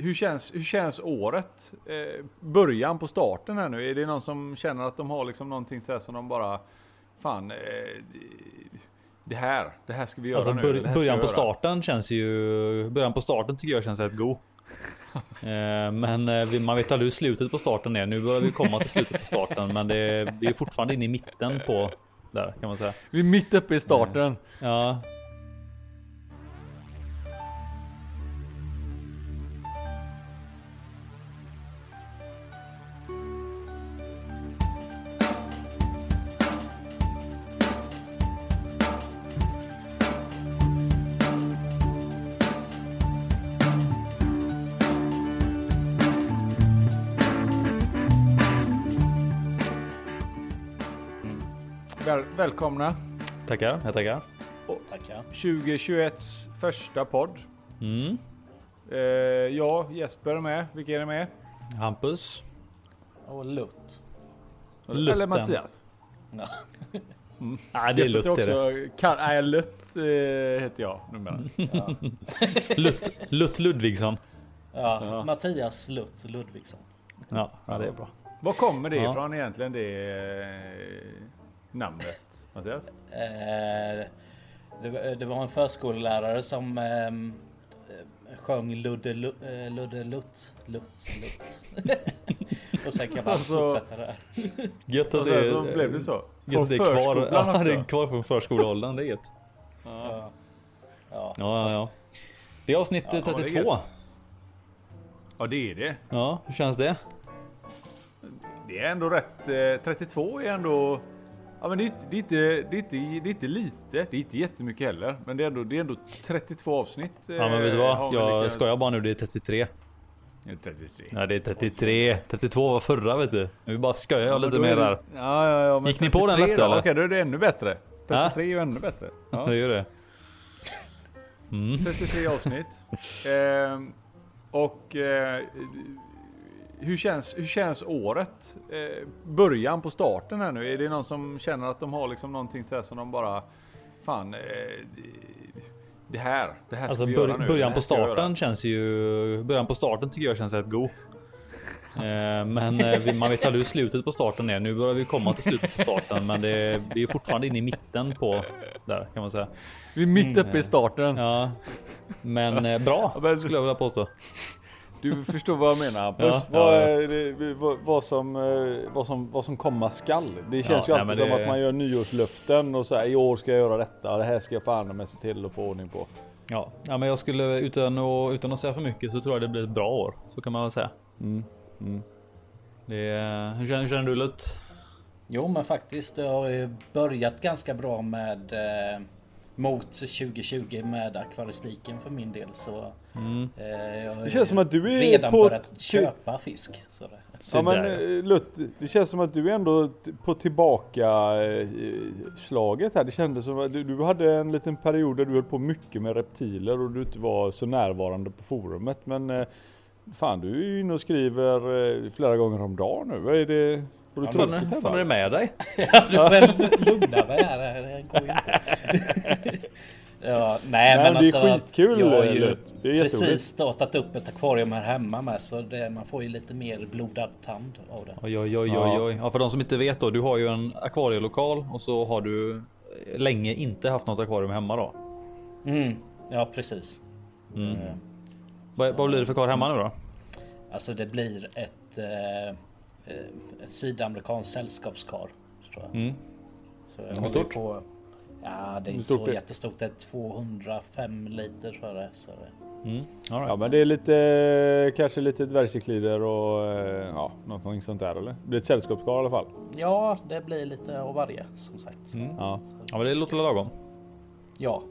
hur, känns, hur känns året? Eh, början på starten här nu. Är det någon som känner att de har liksom någonting så här som de bara, fan, eh, det här, det här ska vi göra Alltså nu. bör, början på starten känns ju... Början på starten tycker jag känns rätt god. Eh, men eh, man vet aldrig hur slutet på starten är. Nu börjar vi komma till slutet på starten, men det, vi är fortfarande inne i mitten på där kan man säga. Vi är mitt uppe i starten. Ja, välkomna. tackar. Jag tackar. Tackar. 2021s första podd. Mm. Eh, jag, Jesper är med. Vilka är det med? Hampus. Och Lutt. Eller Lutten. Mattias. Ja. Nej, det är Lutt Lutt är det. också. Kan, nej, Lutt eh, heter jag numera. Lutt, Lutt Ludvigsson. Ja, Ja. Mattias Lutt Ludvigsson. Ja, ja, det är bra. Var kommer det Ja. ifrån egentligen det eh, namnet? Mattias? Eh, det, var- det var en förskollärare som ehm, eh, sjöng Ludde, Lu, eh, Ludde Lutt, Lutt, Lutt. Och sen kan man Alltså- fortsätta där. Gött att det, så blev det så. Gött Från det är kvar. Ja, det är kvar från förskoleåldern. Det är gött. Ja. Ja. Ja. Ja. Det är avsnitt Ja, det är 32. ja, det är det. Ja, hur känns det? Det är ändå rätt. Eh, 32 är ändå... Ja, men det är, det, är inte, det, är inte, det är inte lite. Det är inte jättemycket heller. Men det är ändå, det är ändå 32 avsnitt. eh, Ja men vet du vad? Jag skojar bara nu, det är 33. Ja, 33. Nej det är 33. 32 var förra vet du. Nu bara skojar jag Ja, lite mer är det- där. Ja, ja, ja. Gick ni på den 33 lätt, då? eller? Okej, då är det ännu bättre. Ja. 33 är ju ännu bättre. Ja. Det gör det. Mm. 33 avsnitt. Ehm, och eh, hur, känns, hur känns året? Eh, början på starten här nu. Är det någon som känner att de har liksom någonting så här som de bara Fan eh, Det här, det här ska Alltså vi bör, göra nu. början på starten känns ju... Början på starten tycker jag känns rätt god. Eh, Men eh, man vet aldrig hur slutet på starten är. Nu börjar vi komma till slutet på starten, men det, vi är fortfarande inne i mitten på där kan man säga. Vi är mitt uppe i starten. Ja, men eh, bra skulle jag vilja påstå. Du förstår vad jag menar Hampus. Ja, vad, ja, ja. är det- vad, vad, som, eh, vad, som, vad som komma skall. Det känns Ja, ju alltid som det- att man gör nyårslöften och så här, i år ska jag göra detta, det här ska jag fan med se till att få ordning på. Ja, ja men jag skulle utan att, utan att säga för mycket så tror jag det blir ett bra år. Så kan man väl säga. Mm. Mm. Det är, hur, känner, hur känner du Lutt? Jo men faktiskt det har ju börjat ganska bra med eh, mot 2020 med akvaristiken för min del så Mm. eh, jag Det känns som att du är redan på börjat köpa fisk. Så det. Ja men eh, Lutt, det känns som att du är ändå på tillbaka eh, slaget här. Det kändes som att du, du hade en liten period där du höll på mycket med reptiler och du inte var så närvarande på forumet. Men eh, fan du är ju inne och skriver flera gånger om dagen nu. Vad är det? Har du ja, fan, är det med dig? Du får lugna mig här. Det går inte. ja, nej, Nej, men men det är alltså. skitkul, Jag har ju. Det precis startat upp ett akvarium här hemma med så det, man får ju lite mer blodad tand av det. Oj, oj, oj, Ja. oj, oj. Ja, för de som inte vet då. Du har ju en akvarielokal och så har du länge inte haft något akvarium hemma då. Mm, ja, precis. Mm. Eh, Vad, vad blir det för kar hemma nu då? Alltså det blir ett, eh, eh, ett sydamerikanskt sällskapskar. Tror jag. Mm. Så jag Hur håller stort? På, ja, det är inte stort så det? jättestort. Det är 205 liter tror jag. Så det. Mm. Right. Ja men det är lite, kanske lite dvärgcyclider och eh, ja, någonting sånt där eller? Det blir ett sällskapskar i alla fall. Ja, det blir lite av varje som sagt. Mm. Ja. Ja, men det låter lagom. Ja,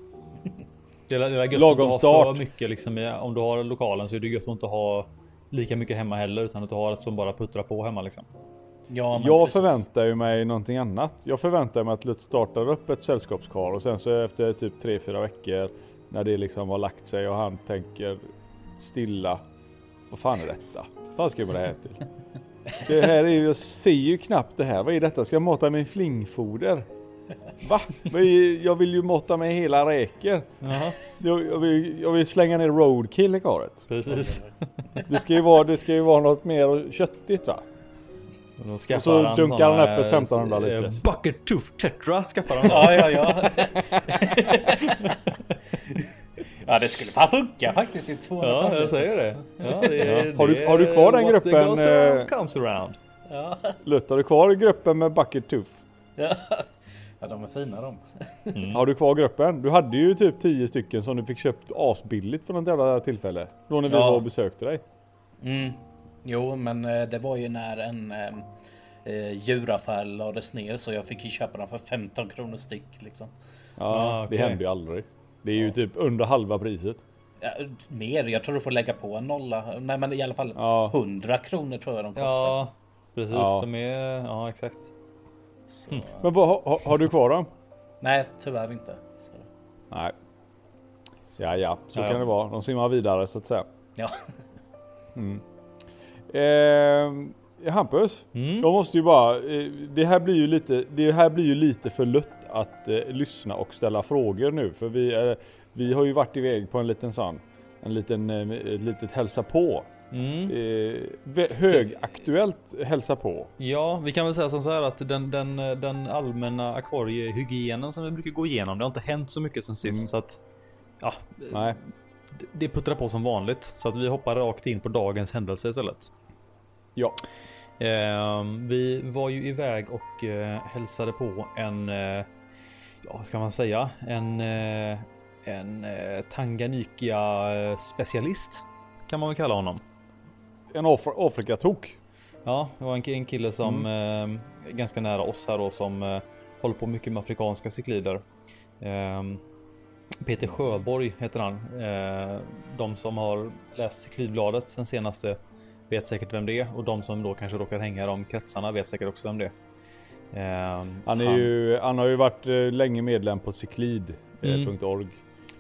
Det är, det är gött Lagom att ha för mycket liksom. Om du har lokalen så är det gött att inte ha lika mycket hemma heller utan att du har ett som bara puttrar på hemma liksom. ja men Jag precis. förväntar ju mig någonting annat. Jag förväntar mig att Lutz startar upp ett sällskapskar och sen så efter typ 3-4 veckor när det liksom har lagt sig och han tänker stilla. Vad fan är detta? Vad ska jag med det här till? Det här är ju, jag ser ju knappt det här. Vad är detta? Ska jag mata med flingfoder? Va? Men Jag vill ju måtta med hela räken. Jaha, Jag, jag, vill, jag vill slänga ner roadkill i karet. precis. Det ska ju vara, det ska ju vara något mer köttigt va? Och, Och så han dunkar han upp ett eh, 1500 eh, liter. Bucket Tooth Tetra skaffar han. Ja, ja, ja. ja, det skulle fan funka faktiskt i 200 Ja, jag säger det. Ja, det Ja. Har du- har du kvar den what gruppen, goes around eh, comes around. Ja. Lutt, har du kvar gruppen med Bucket Tooth? ja. Ja, de är fina de. Mm. Har du kvar gruppen? Du hade ju typ 10 stycken som du fick köpt asbilligt för något jävla tillfälle. Då när vi Ja. var och besökte dig. Mm. Jo, men eh, det var ju när en eh, eh, djuraffär lades ner så jag fick ju köpa den för 15 kronor styck liksom. Ja, Ah, det hände ju aldrig. Det är ju typ under halva priset. Ja, mer, jag tror du får lägga på en nolla. Nej, men i alla fall Ja. 100 kronor tror jag de kostar. Ja, precis. Ja. De är, ja exakt. Så, Men vad, har, har du kvar dem? Nej, tyvärr inte. Så, Nej. Ja, ja, så Ja, kan det vara. De simmar vidare så att säga. ja. Eh, Hampus, Mm. jag måste ju bara. Eh, det här blir ju lite. Det här blir ju lite för lött att eh, lyssna och ställa frågor nu, för vi eh, vi har ju varit iväg på en liten sån. En liten, eh, ett litet hälsa på. Mm. Eh, högaktuellt hälsa på. Ja, vi kan väl säga som så här att den, den, den allmänna akvariehygienen som vi brukar gå igenom, det har inte hänt så mycket sen sist Mm. så att ja, Nej. det- det puttrar på som vanligt så att vi hoppar rakt in på dagens händelse istället. Ja. Ehm, vi var ju iväg och eh, hälsade på en, eh, ja ska man säga, en, eh, en eh, Tanganyika eh, specialist kan man väl kalla honom. En Af- Afrikatok. Ja, det var en, en kille som Mm. eh, ganska nära oss här då som eh, håller på mycket med afrikanska cyklider. Ehm, Peter Sjöborg heter han. Eh, de som har läst cyklidbladet den senaste vet säkert vem det är och de som då kanske råkar hänga de kretsarna vet säkert också vem det är. Ehm, Han, är Ju, han har ju varit eh, länge medlem på cyklid.org.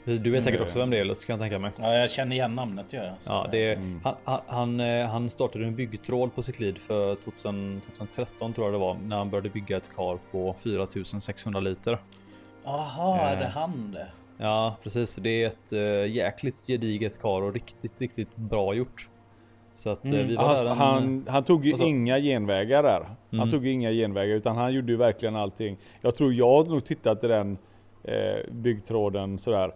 precis, Du vet säkert Mm. också vem det är Lust kan jag tänka mig. ja, jag känner igen namnet gör jag. Ja, det är, Mm. han, han- han, eh, startade en byggtråd på Cyklid för 2000, 2013 tror jag det var när han började bygga ett kar på 4600 liter. Jaha, är Eh. det han det? Ja, precis. Det är ett äh, jäkligt gediget kar och riktigt, riktigt bra gjort. Så att eh, Mm. vi var där Han, en, han, han tog ju sa- inga genvägar där. Han Mm. tog ju inga genvägar utan han gjorde ju verkligen allting. Jag tror jag har nog tittat i den eh, byggtråden sådär.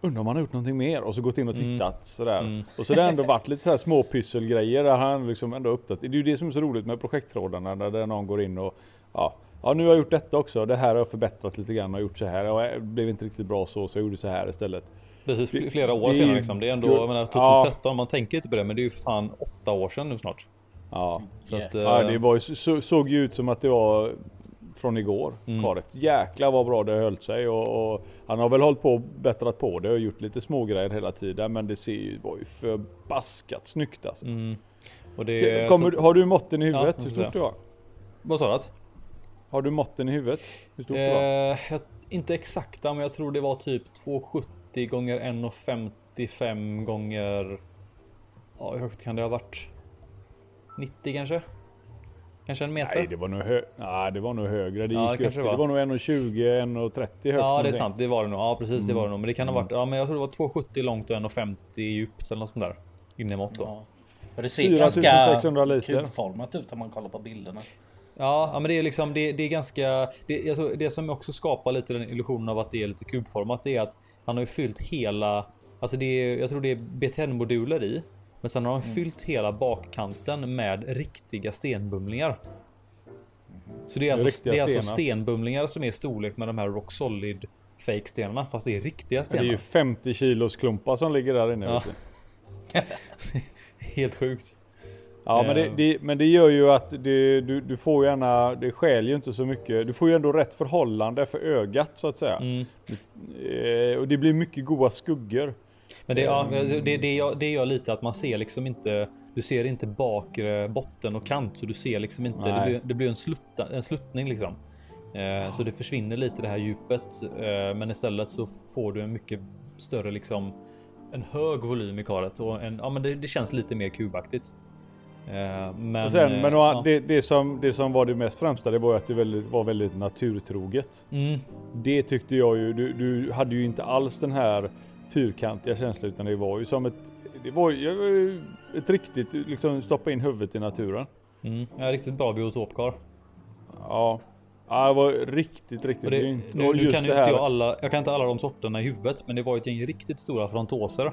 Undrar om han har gjort någonting mer och så gått in och Mm. tittat sådär. Mm. Och så har det ändå varit lite så här små pysselgrejer där han liksom ändå uppdaterat. Det är ju det som är så roligt med projekttrådarna där, någon går in och ja, ja nu har jag gjort detta också. Det här har jag förbättrat lite grann och gjort så här. Och det blev inte riktigt bra så så jag gjorde så här istället. precis flera år det senare liksom. Det är ändå, jag menar, Ja. 2013, man tänker inte på det, men det är ju fan åtta år sedan nu snart. Ja. Så att, Ja, eh, det var ju, så, såg ju ut som att det var från igår. Mm. Karet. Jäklar vad bra det höll sig och, och han har väl hållit på och bättrat på det och gjort lite smågrejer hela tiden. Men det ser ju, var ju förbaskat snyggt alltså. mm. Och det, Det- Kommer, så- har du måtten i Ja, huvudet? jag Hur stort det var? Vad sa du? Har du måtten i huvudet? Hur stort det var? Eh, jag, inte exakta, men jag tror det var typ 270 gånger 1,55 gånger. Ja, hur högt kan det ha varit? 90 kanske? Kanske en meter? Nej det var nog, hö Nej, det var nog högre. Det, Ja, gick det upp, till- det var. var nog 1,20, 1,30 högt. Ja, det är sant. Det var det nog. Ja, precis. Det Mm. var det nog. Men det kan ha varit. Ja, men jag tror det var 270 långt och 1,50 djupt eller något sånt där. Innemått då. Ja. För det ser 4600 ganska kubformat ut om man kollar på bilderna. Ja, ja, men det är liksom det, det är ganska. Det, alltså, det som också skapar lite den illusionen av att det är lite kubformat, det är att han har ju fyllt hela. Alltså det är, jag tror det är BTN moduler i, men sen har han fyllt hela bakkanten med riktiga stenbumlingar. Så det är alltså, det är alltså stenar. stenbumlingar som är storlek med de här rock solid fake stenarna, fast det är riktiga Det är stenar. ju 50 kilos klumpar som ligger där inne. Ja. Helt sjukt. Ja men det, Ehm. det, men det gör ju att det, du, du får gärna, det skäl ju inte så mycket. Du får ju ändå rätt förhållande för ögat så att säga. Mm. Eh, och det blir mycket goda skuggor. Men det, ja, det, det, gör, det gör lite att man ser liksom inte. Du ser inte bakre botten och kant så du ser liksom inte. Det blir, det blir en, slutta, en sluttning liksom. Eh, så det försvinner lite det här djupet. Eh, men istället så får du en mycket större liksom. En hög volym i karet och en, ja, men det, det känns lite mer kubaktigt. Eh, men, sen, men ja. det, det, som, det som var det mest främsta det var ju att det väldigt, var väldigt naturtroget. Mm, Det tyckte jag ju, du, du hade ju inte alls den här fyrkantiga känslan utan det var ju som ett, det var ju ett riktigt, liksom stoppa in huvudet i naturen. mm, ja, riktigt bra biotopkar. Ja, ja det var riktigt, riktigt det, grymt. nu, nu kan inte jag alla, jag kan inte alla de sorterna i huvudet, men det var ju ett gäng riktigt stora frontoser.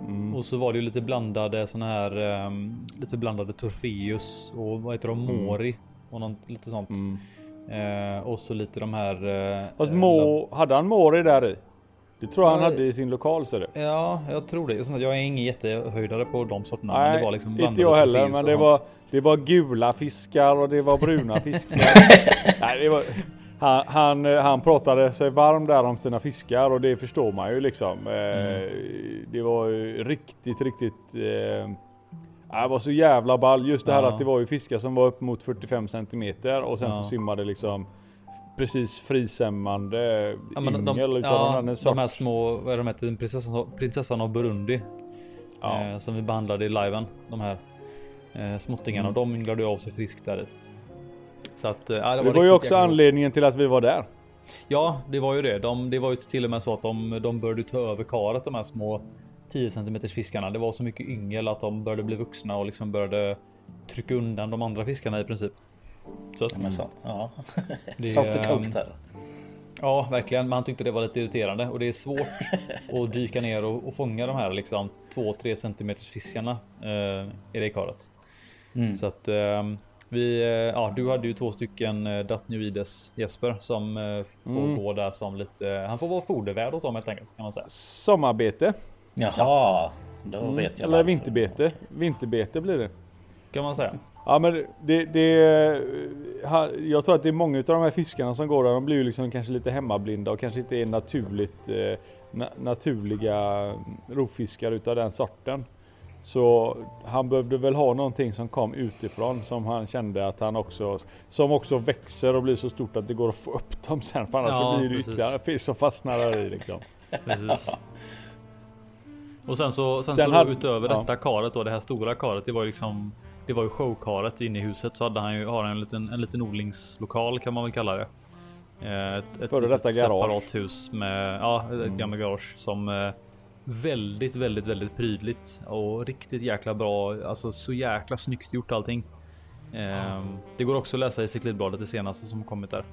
Mm. Och så var det ju lite blandade såna här, ehm, lite blandade Torfeus och vad heter de, Mm. Mori och något, lite sånt. Mm. Eh, och så lite de här. Eh, Fast eh, Mo, hade han Mori där i? Det tror jag han hade i sin lokal ser du. Ja, jag tror det. Jag är ingen jättehöjdare på de sorterna. men Nej, det var liksom inte jag heller, men det var, det var gula fiskar och det var bruna fiskar. Nej, det var, han, han, han pratade sig varm där om sina fiskar och det förstår man ju liksom. Eh, Mm. Det var ju riktigt, riktigt eh, det var så jävla ball. Just det här Ja. att det var ju fiskar som var upp mot 45 centimeter och sen Ja. så simmade liksom precis frisämmande Ja, men de, yngel de, utav ja, annan de här små, vad är de heter, prinsessan, prinsessan av Burundi. Ja. Eh, som vi behandlade i liven. De här eh, småttingarna. Mm. De ynglade av sig friskt där i. Så att, eh, det Det var, var ju också jäkla anledningen till att vi var där. Ja, det var ju det. De, det var ju till och med så att de, de började ta över karet, de här små 10 cm fiskarna. Det var så mycket yngel att de började bli vuxna och liksom började trycka undan de andra fiskarna i princip. Så att, Ja, men så, ja. Det, Salt och ehm, kokt där. Ja, verkligen. Man tyckte det var lite irriterande och det är svårt att dyka ner och, och fånga de här liksom 2-3 cm fiskarna eh, i det karet. Mm. Så att ehm, vi, eh, ja, du hade ju två stycken eh, Datnioides Jesper som eh, får Mm. gå där som lite. Han får vara fodervärd åt dem helt enkelt kan man säga. Sommarbete. Jaha, då Mm. vet jag Eller varför. vinterbete. Vinterbete blir det. Kan man säga. Ja men det, det Jag tror att det är många av de här fiskarna som går där, de blir ju liksom kanske lite hemmablinda och kanske inte är naturligt eh, na, naturliga rovfiskar utav den sorten. Så han behövde väl ha någonting som kom utifrån som han kände att han också Som också växer och blir så stort att det går att få upp dem sen för annars Ja, blir det precis. ytterligare fisk som fastnar där i liksom. Precis. Och sen så, sen Sen så hade- utöver ja. detta karet då, det här stora karet, det var ju liksom det var ju showkaret inne i huset så hade han ju har han en liten, en liten odlingslokal kan man väl kalla det. Eh, Ett, ett Före detta garage. separat hus med ja, ett Mm. gammalt garage som eh, väldigt, väldigt, väldigt prydligt och riktigt jäkla bra. Alltså så jäkla snyggt gjort allting. Eh, det går också att läsa i Cyklidbladet det senaste som kommit där.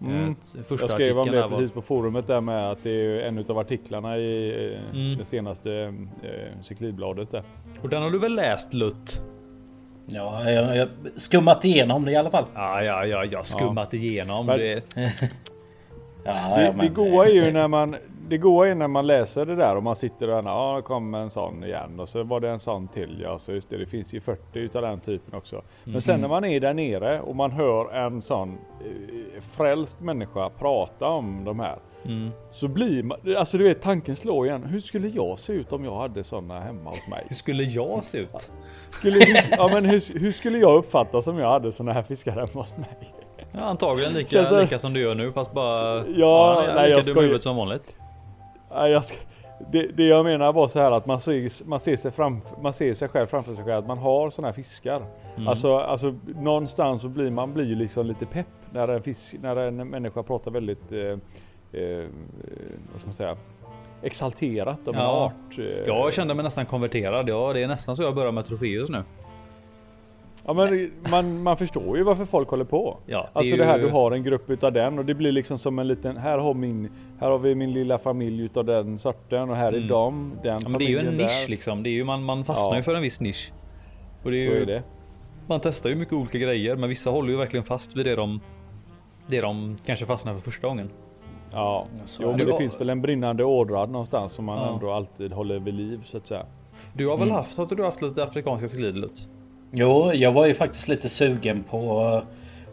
Mm. Eh, Första Jag skrev om det var- precis på forumet där med att det är en utav artiklarna i Mm. det senaste eh, cyklidbladet där. Och den har du väl läst Lutt? Ja, jag jag skummat igenom det i alla fall. Ja, ja, ja, jag skummat igenom Men- det. Ja, Det, ja, det men- goa är ju när man det goa är när man läser det där och man sitter och ja, det kom en sån igen och så var det en sån till. Ja, så just det, det finns ju 40 utav den typen också. Men sen när man är där nere och man hör en sån eh, frälst människa prata om de här. Mm. Så blir man, alltså du vet tanken slår igen. Hur skulle jag se ut om jag hade såna hemma hos mig? Hur skulle jag se ut? Skulle, hur, ja, men hur, hur skulle jag uppfattas om jag hade såna här fiskar hemma hos mig? Ja, antagligen lika, Känns lika som du gör nu fast bara Ja, ja, nej, lika jag dum huvudet som vanligt. Nej, jag ska, det, det jag menar var så här att man ser, man ser, sig, fram, man ser sig själv framför sig själv att man har såna här fiskar. Mm. Alltså, alltså någonstans så blir man blir liksom lite pepp när en, fisk, när en människa pratar väldigt eh, eh, vad ska man säga exalterat en Ja. art. eh. Jag kände mig nästan konverterad. Ja, det är nästan så jag börjar med Trofeus nu. Ja, men man, man förstår ju varför folk håller på. Ja, Alltså är det här ju- du har en grupp utav den och det blir liksom som en liten, här har min, här har vi min lilla familj utav den sorten och här är Mm. de, den Ja, men det är ju en nisch där. liksom. Det är ju man, man fastnar Ja. ju för en viss nisch. Och det är Så ju, är det. Man testar ju mycket olika grejer, men vissa håller ju verkligen fast vid det de det de kanske fastnar för första gången. Ja, Så jo, men det. Du- finns väl en brinnande ådra någonstans som man Ja. ändå alltid håller vid liv så att säga. Du har väl Mm. haft, har du haft lite afrikanska skridelut? Jo, jag var ju faktiskt lite sugen på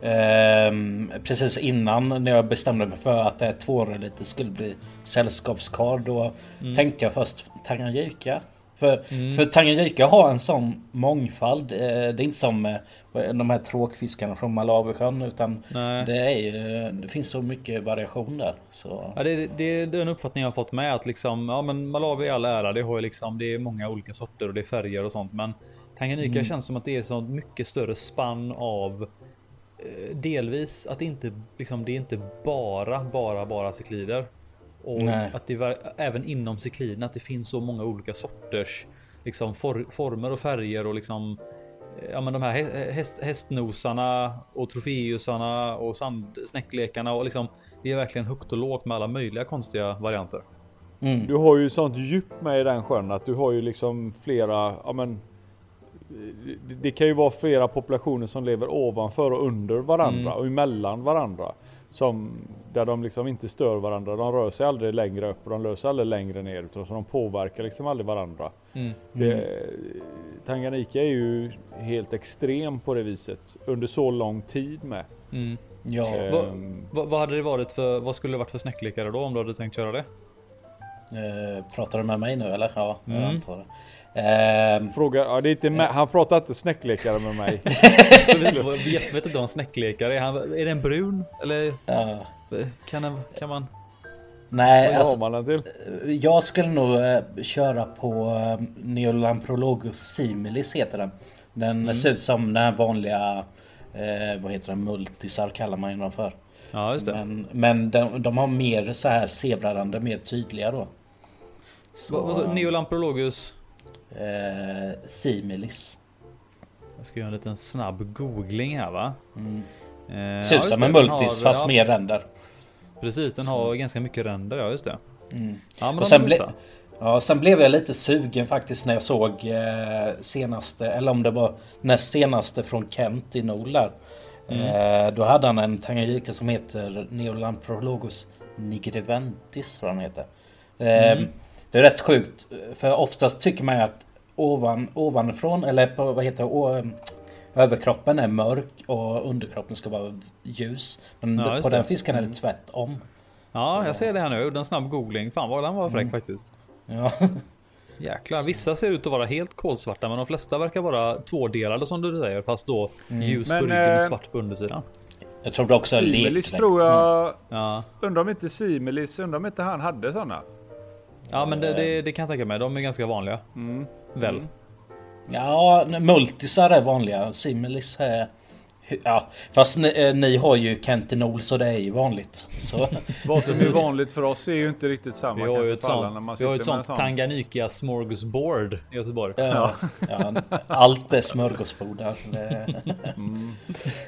ehm, precis innan när jag bestämde mig för att det här tvåårigt skulle bli sällskapskar. Då tänkte jag först Tanganyika. För, för Tanganyika har en sån mångfald. Eh, det är inte som eh, de här tråkfiskarna från Malawisjön utan Nej. det, är det finns så mycket variation där. Så. Ja, det, det, är den uppfattning jag har fått med att liksom, ja men Malawi i all ära, det har liksom, det är många olika sorter och det är färger och sånt. Men Tanganyika mm. känns som att det är så mycket större spann av eh, delvis att det inte liksom det är inte bara bara bara cyklider och Nej. att det även inom cykliden att det finns så många olika sorters liksom for, former och färger och liksom ja, men de här häst, hästnosarna och trofeusarna och sandsnäcklekarna och liksom det är verkligen högt och lågt med alla möjliga konstiga varianter. Mm. Du har ju sånt djup med i den sjön att du har ju liksom flera, ja men det, det kan ju vara flera populationer som lever ovanför och under varandra mm. och emellan varandra. Som, där de liksom inte stör varandra. De rör sig aldrig längre upp och de sig aldrig längre ner. Utan så de påverkar liksom aldrig varandra. Mm. Det, mm. Tanganyika är ju helt extrem på det viset. Under så lång tid med. Mm. Ja. Ähm, vad, vad, hade det varit för, vad skulle det varit för snäcklekare då om du hade tänkt köra det? Eh, pratar du med mig nu eller? Ja, jag mm. antar det. Um, Fråga, ja, det är inte med, han pratar inte snäcklekare med mig. jag vet, vet inte vad en snäcklekare är. Han, är den brun? Eller ja. Kan, kan man? Nej, vad alltså, man till? jag skulle nog uh, köra på uh, Neolamprologus similis heter den. Den mm. ser ut som den här vanliga, uh, vad heter den, multisar kallar man dem för. Ja, just det. Men, men de, de har mer så här zebrarande, mer tydliga då. Så, Neolamprologus? eh, Similis. Jag ska göra en liten snabb googling här va. Mm. Eh, Ser ut som en multis har, fast ja, mer ränder. Precis, den har ganska mycket ränder, ja just det. Mm. Ja, men och sen, ble, ja, sen blev jag lite sugen faktiskt när jag såg eh, senaste, eller om det var näst senaste från Kent i Nol där. Mm. Eh, då hade han en Tanganyika som heter Neolamprologus nigriventis, vad han heter. Eh, mm. Det är rätt sjukt. För oftast tycker man att ovan, ovanifrån eller på, vad heter det? Överkroppen är mörk och underkroppen ska vara ljus. Men ja, på det. den fisken är det mm. tvärtom. Ja, Så. jag ser det här nu. Jag gjorde en snabb googling. Fan vad den var fräck mm. faktiskt. Ja. Jäklar, vissa ser ut att vara helt kolsvarta men de flesta verkar vara tvådelade som du säger fast då mm. ljus men, på ryggen och eh, svart på undersidan. Jag tror det också är Simelis tror jag. Mm. Ja. Undrar om inte Simelis, undrar om inte han hade sådana. Ja men det, det, det, kan jag tänka mig. De är ganska vanliga. Mm. Väl? Ja, multisar är vanliga. Similis är... Ja, fast ni, eh, ni har ju Kentinol så det är ju vanligt. Så. Vad som är vanligt för oss är ju inte riktigt samma. Vi har ju ett sånt, vi har ett sånt Tanganyika smorgasbord i Göteborg. Ja, ja. allt är smörgåsbord där. Mm.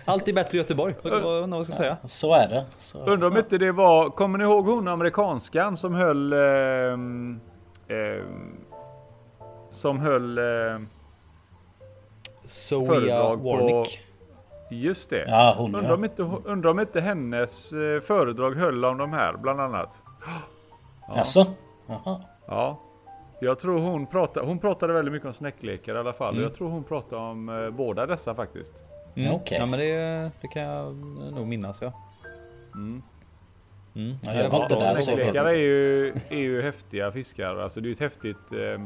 Allt är bättre i Göteborg. Vad, vad ska jag säga. Så är det. Så. Undrar om inte det var, kommer ni ihåg hon amerikanskan som höll eh, eh, som höll eh, Soia Warnick. Just det. Ja, hon, undrar, ja. om inte, undrar om inte hennes eh, föredrag höll om de här bland annat. Ja. Alltså? Jaha. Ja. Jag tror hon pratade, hon pratade väldigt mycket om snäcklekar i alla fall. Mm. Jag tror hon pratade om eh, båda dessa faktiskt. Mm. Okay. Ja men det, det kan jag nog minnas ja. Mm. Mm. Ja, jag var där Snäcklekar är ju, är ju häftiga fiskar. Alltså det är ett häftigt, eh,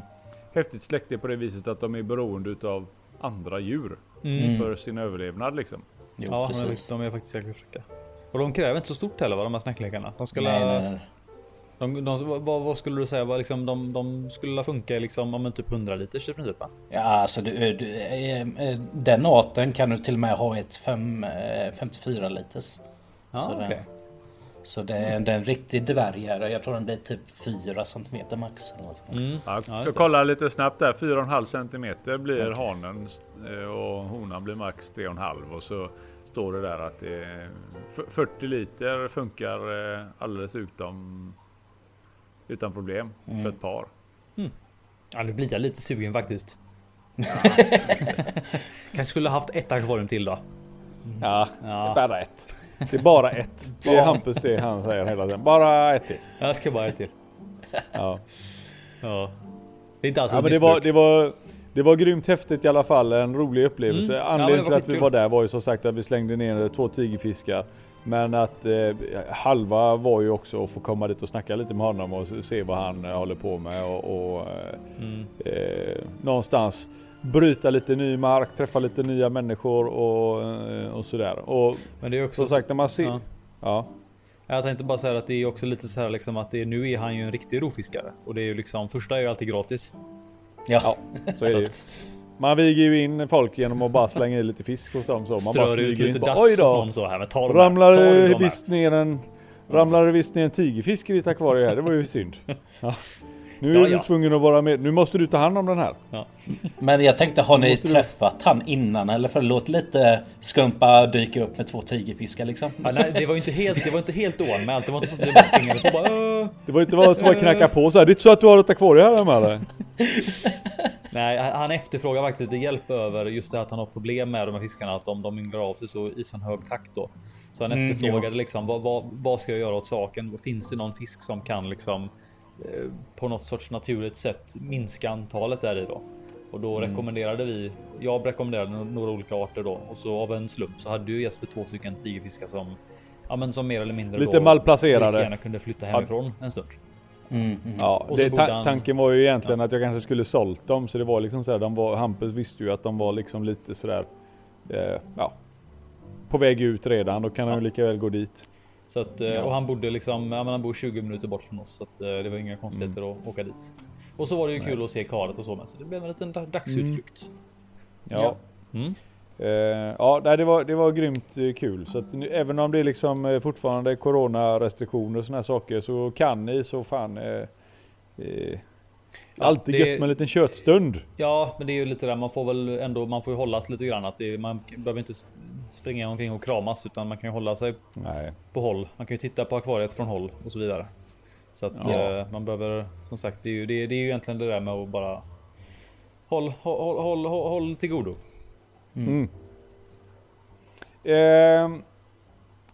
häftigt släkte på det viset att de är beroende utav andra djur. Mm. För sin överlevnad liksom. Jo, ja, precis. de är faktiskt jäkligt fräcka. Och de kräver inte så stort heller va, de här snäcklekarna. De skulle... Nej, nej, nej. De, de, vad, vad, skulle du säga? Vad, liksom, de, de skulle funka liksom, om en typ 100 liters i princip? Va? Ja, alltså du, du, eh, eh, den arten kan du till och med ha ett 5, 54 eh, liters. Ja, så, okay. Så det är, det är en riktig dvärg här. Jag tror den blir typ 4 cm max. Mm. Ja, jag kollar lite snabbt där. 4,5 cm blir okay. hanen och honan blir max 3,5 och så står det där att det 40 liter funkar alldeles utom utan problem mm. för ett par. Mm. Ja, nu blir jag lite sugen faktiskt. Ja. Kanske skulle haft ett akvarium till då. Ja, ja. bara ett. Det är bara ett. Det är Hampus det han säger hela tiden. Bara ett till. Jag ska bara ett till. Ja. Ja. Det är inte alls ja, men det var, det var det var grymt häftigt i alla fall. En rolig upplevelse. Mm. Anledningen ja, till att vi var där var ju som sagt att vi slängde ner två tigerfiskar. Men att eh, halva var ju också att få komma dit och snacka lite med honom och se vad han håller på med och, och eh, mm. eh, någonstans bryta lite ny mark, träffa lite nya människor och, eh, och sådär. Och Men det är också som sagt när man ser... Ja. ja. Jag tänkte bara säga att det är också lite så här liksom att det, nu är han ju en riktig rofiskare och det är ju liksom första är ju alltid gratis. Ja, ja så är det ju. Man viger ju in folk genom att bara slänga i lite fisk hos dem så. Man bara Strör ut smyger in. lite Bara, dats Oj hos då! så här. Men ta de här, Ramlar ta det de här. visst ner en Ramlar det visst ner en tigerfisk i ditt akvarium här, det var ju synd. Ja. Nu är Ja, du ja. tvungen att vara med. Nu måste du ta hand om den här. Ja. Men jag tänkte, har ni Måste du- träffat han innan eller? För det låter lite skumpa dyka upp med två tigerfiskar liksom. Ja, nej, det var ju inte helt, det var inte helt oanmält. Det var inte så att det bara pingade på. Det var inte bara så att knacka på så här. Det är inte så att du har ett akvarium här hemma eller? Nej, han efterfrågar faktiskt lite hjälp över just det att han har problem med de här fiskarna, att de, de ynglar av sig så i sån hög takt då. Så han Mm, efterfrågade liksom vad, vad, vad ska jag göra åt saken? Finns det någon fisk som kan liksom på något sorts naturligt sätt minska antalet där i då? Och då rekommenderade vi, jag rekommenderade några olika arter då och så av en slump så hade ju Jesper två stycken tigerfiskar som ja, men som mer eller mindre Lite då malplacerade. lika gärna kunde flytta hemifrån en stund. Mm, mm. Ja, det, ta han- tanken var ju egentligen att jag kanske skulle sålt dem så det var liksom så här, de var, Hampus visste ju att de var liksom lite sådär eh, ja, på väg ut redan. Då kan han ju lika väl gå dit. Så att, eh, Och han bodde liksom, ja, men han bor 20 minuter bort från oss så att, eh, det var inga konstigheter Mm. att åka dit. Och så var det ju kul att se karet och så med så det blev en liten da- dagsutflykt. Ja. Mm. Eh, ja, nej, det var, det var grymt kul. Så att nu, även om det är liksom fortfarande coronarestriktioner och här saker så kan ni så fan eh, eh, Ja, alltid det- gött med en liten köttstund. Ja, men det är ju lite där man får väl ändå, man får ju hållas lite grann att det, man behöver inte springa omkring och kramas utan man kan ju hålla sig Nej. på håll. Man kan ju titta på akvariet från håll och så vidare. Så att Ja. eh, man behöver som sagt, det är ju, det, det är ju egentligen det där med att bara håll, håll, håll, håll, håll till godo. Mm. Ehm,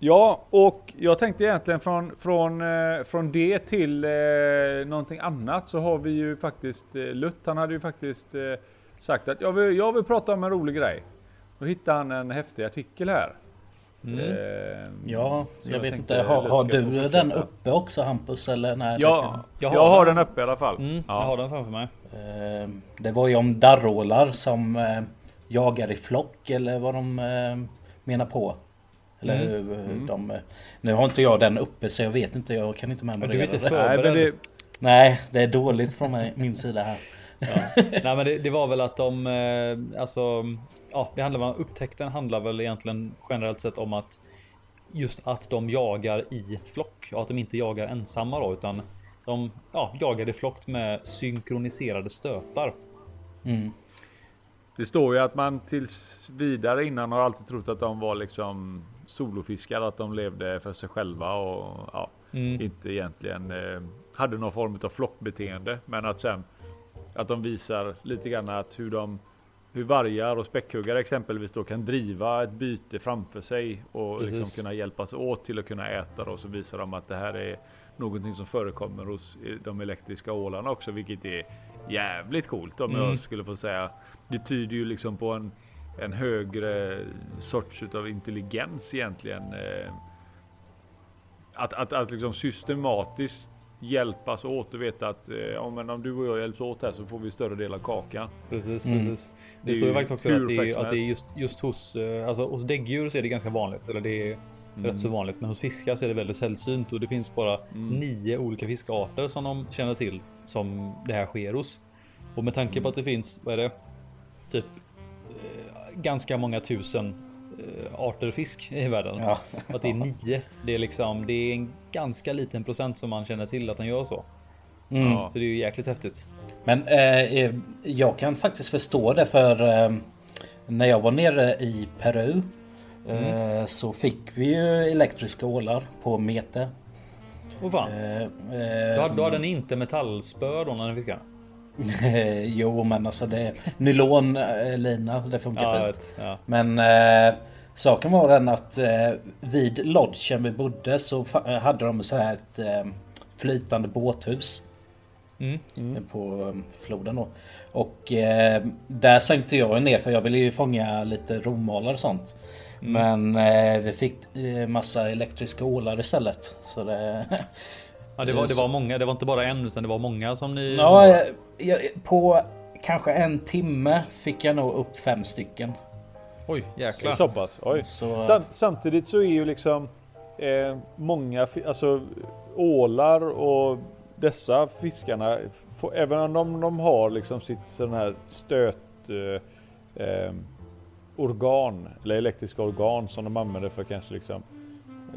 ja, och jag tänkte egentligen från, från, eh, från det till eh, någonting annat så har vi ju faktiskt, eh, Lutt han hade ju faktiskt eh, sagt att jag vill, jag vill prata om en rolig grej. Då hittade han en häftig artikel här. Mm. Ehm, Ja, så jag, vet inte. Har, har du den uppe också Hampus? Eller nej? Ja, jag Jag har, har den den. uppe i alla fall. Mm, Jag ja. har den framför mig. Eh, Det var ju om darrålar som eh, jagar i flock eller vad de eh, menar på. Eller Mm. hur hur de... eh, Nu har inte jag den uppe så jag vet inte. Jag kan inte Men du är memorera inte det. Nej, men förberedd. det, Nej, det är dåligt från mig, min sida här. Nej men det, det var väl att de, eh, alltså, ja det handlar om, upptäckten handlar väl egentligen generellt sett om att just att de jagar i flock och att de inte jagar ensamma då utan de ja, jagar i flock med synkroniserade stötar. Mm. det står ju att man tills vidare innan har alltid trott att de var liksom solofiskare, att de levde för sig själva och ja, Mm. inte egentligen eh, hade någon form av flockbeteende. Men att sen att de visar lite grann att hur de hur vargar och späckhuggare exempelvis då kan driva ett byte framför sig och Precis. liksom kunna hjälpas åt till att kunna äta då. Så visar de att det här är någonting som förekommer hos eh, de elektriska ålarna också, vilket är jävligt coolt om Mm. jag skulle få säga. Det tyder ju liksom på en, en högre sorts utav intelligens egentligen. Eh, att, att, att liksom systematiskt hjälpas åt och veta att eh, ja, men om du och jag hjälps åt här så får vi större del av kakan. Precis, Mm. precis. Det Det, står ju faktiskt också att det, är, att det är just, just hos, eh, alltså hos däggdjur så är det ganska vanligt. Eller det är Mm. rätt så vanligt. Men hos fiskar så är det väldigt sällsynt och det finns bara Mm. nio olika fiskarter som de känner till som det här sker hos. Och med tanke på att det finns, vad är det? Typ ganska många tusen eh, arter fisk i världen. Ja. Att det är nio. Det är liksom, det är en ganska liten procent som man känner till att den gör så. Mm. Ja. Så det är ju jäkligt häftigt. Men eh, eh, jag kan faktiskt förstå det för eh, när jag var nere i Peru eh, så fick vi ju elektriska ålar på mete. Och fan. Eh, eh, Då hade, då hade ni inte metallspö då när ni fiskade? jo men alltså det nylonlina det funkar Ja, fint. vet. Ja. Men eh, saken var den att eh, vid lodgen vi bodde så eh, hade de så här ett eh, flytande båthus. Mm. på eh, floden då. Och eh, där sänkte jag ner för jag ville ju fånga lite romalar och sånt. Men eh, vi fick eh, massa elektriska ålar istället. Så det... Ja, det var, det var många. Det var inte bara en utan det var många som ni. ja, på kanske en timme fick jag nog upp fem stycken. Oj, jäklar. Så pass. Oj. Så, Sam, samtidigt så är ju liksom eh, många, alltså ålar och dessa fiskarna, får, även om de, de har liksom sitt sån här stöt, eh, eh, organ eller elektriska organ som de använder för kanske liksom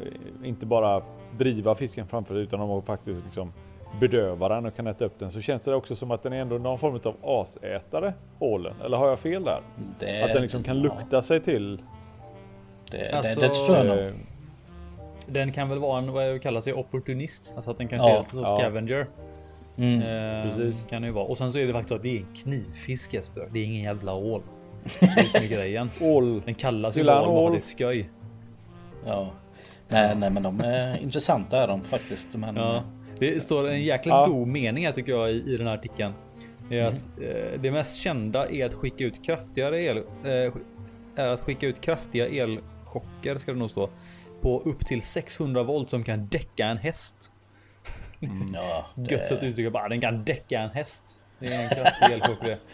eh, inte bara driva fisken framför sig utan de har faktiskt liksom bedöva den och kan äta upp den så känns det också som att den är ändå någon form av asätare ålen. Eller har jag fel där? Det, Att den liksom kan lukta ja. sig till. Det, alltså, det, det tror jag nog. Eh, den kan väl vara en vad kallas det opportunist, alltså att den kan ja, se så ja. scavenger. Mm. Eh, Precis. Kan det ju vara. Och sen så är det faktiskt så att det är en knivfisk Jesper. Det är ingen jävla ål. Det är som är grejen. Ål. Den kallas ju ål bara för det är skoj. Ja. Nej, nej, men de är intressanta är de faktiskt. Men... Ja. Det står en jäkla ja. god mening här tycker jag i, i den här artikeln. Är mm. att, eh, det mest kända är att skicka ut kraftigare el. Eh, är att skicka ut kraftiga elchocker ska det nog stå. På upp till 600 volt som kan däcka en häst. Mm, ja, det... Gött att uttrycka bara den kan däcka en häst. Det är en kraftig elchock det.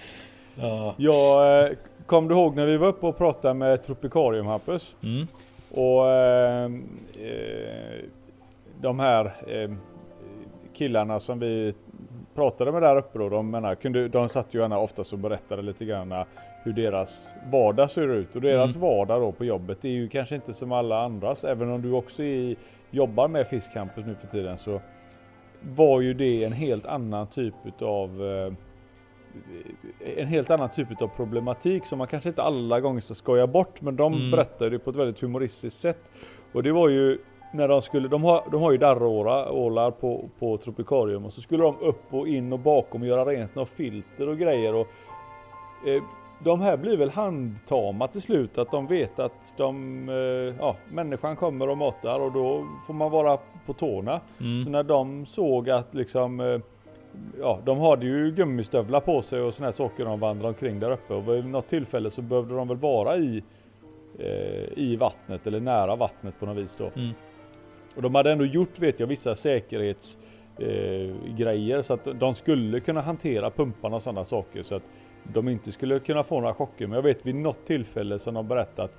Ja. Jag eh, kom du ihåg när vi var uppe och pratade med Tropikarium Hampus? Mm. Och eh, eh, de här eh, killarna som vi pratade med där uppe då, de, menar, kunde, de satt ju gärna oftast och berättade lite grann hur deras vardag ser ut. Och deras mm. vardag då på jobbet är ju kanske inte som alla andras. Även om du också är, jobbar med Fiskcampus nu för tiden så var ju det en helt annan typ utav eh, en helt annan typ av problematik som man kanske inte alla gånger ska skoja bort men de mm. berättade det på ett väldigt humoristiskt sätt. Och det var ju när de skulle, de har, de har ju darrålar på, på Tropikarium och så skulle de upp och in och bakom och göra rent några filter och grejer och eh, de här blir väl handtama till slut att de vet att de, eh, ja, människan kommer och matar och då får man vara på tårna. Mm. Så när de såg att liksom eh, ja, de hade ju gummistövlar på sig och såna här saker de vandrade omkring där uppe och vid något tillfälle så behövde de väl vara i eh, i vattnet eller nära vattnet på något vis då. Mm. Och de hade ändå gjort, vet jag, vissa säkerhetsgrejer eh, så att de skulle kunna hantera pumparna och sådana saker så att de inte skulle kunna få några chocker. Men jag vet vid något tillfälle som de berättat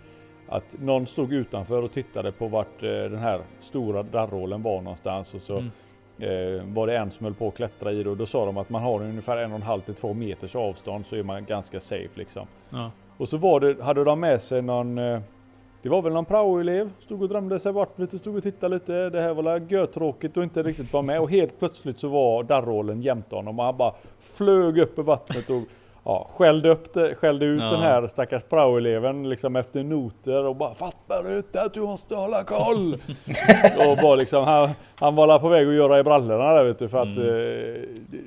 att någon stod utanför och tittade på vart eh, den här stora darrålen var någonstans och så mm. eh, var det en som höll på att klättra i det och då sa de att man har ungefär en och en halv till två meters avstånd så är man ganska safe liksom. Ja. Och så var det, hade de med sig någon eh, det var väl någon praoelev, stod och drömde sig bort lite, stod och tittade lite. Det här var götråkigt och inte riktigt var med och helt plötsligt så var darrålen jämte honom och han bara flög upp i vattnet och ja, skällde, upp det, skällde ut ja. den här stackars praoeleven liksom efter noter och bara fattar du inte att du måste hålla koll? och bara liksom, han, han var på väg att göra i brallorna där vet du för att mm.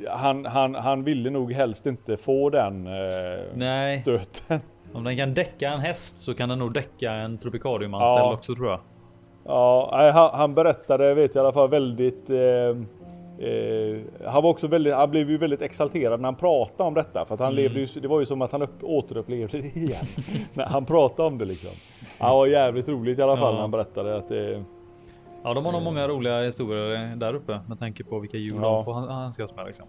eh, han, han, han ville nog helst inte få den eh, stöten. Om den kan däcka en häst så kan den nog däcka en tropikariumanställd ja. också tror jag. Ja, han, han berättade, vet jag i alla fall väldigt eh, Eh, han var också väldigt, han blev ju väldigt exalterad när han pratade om detta för att han mm. levde ju, det var ju som att han upp, återupplevde det igen. när han pratade om det liksom. Han var jävligt roligt i alla fall ja. när han berättade att det Ja, de har nog många roliga historier där uppe med tanke på vilka djur ja. de får handskas med liksom.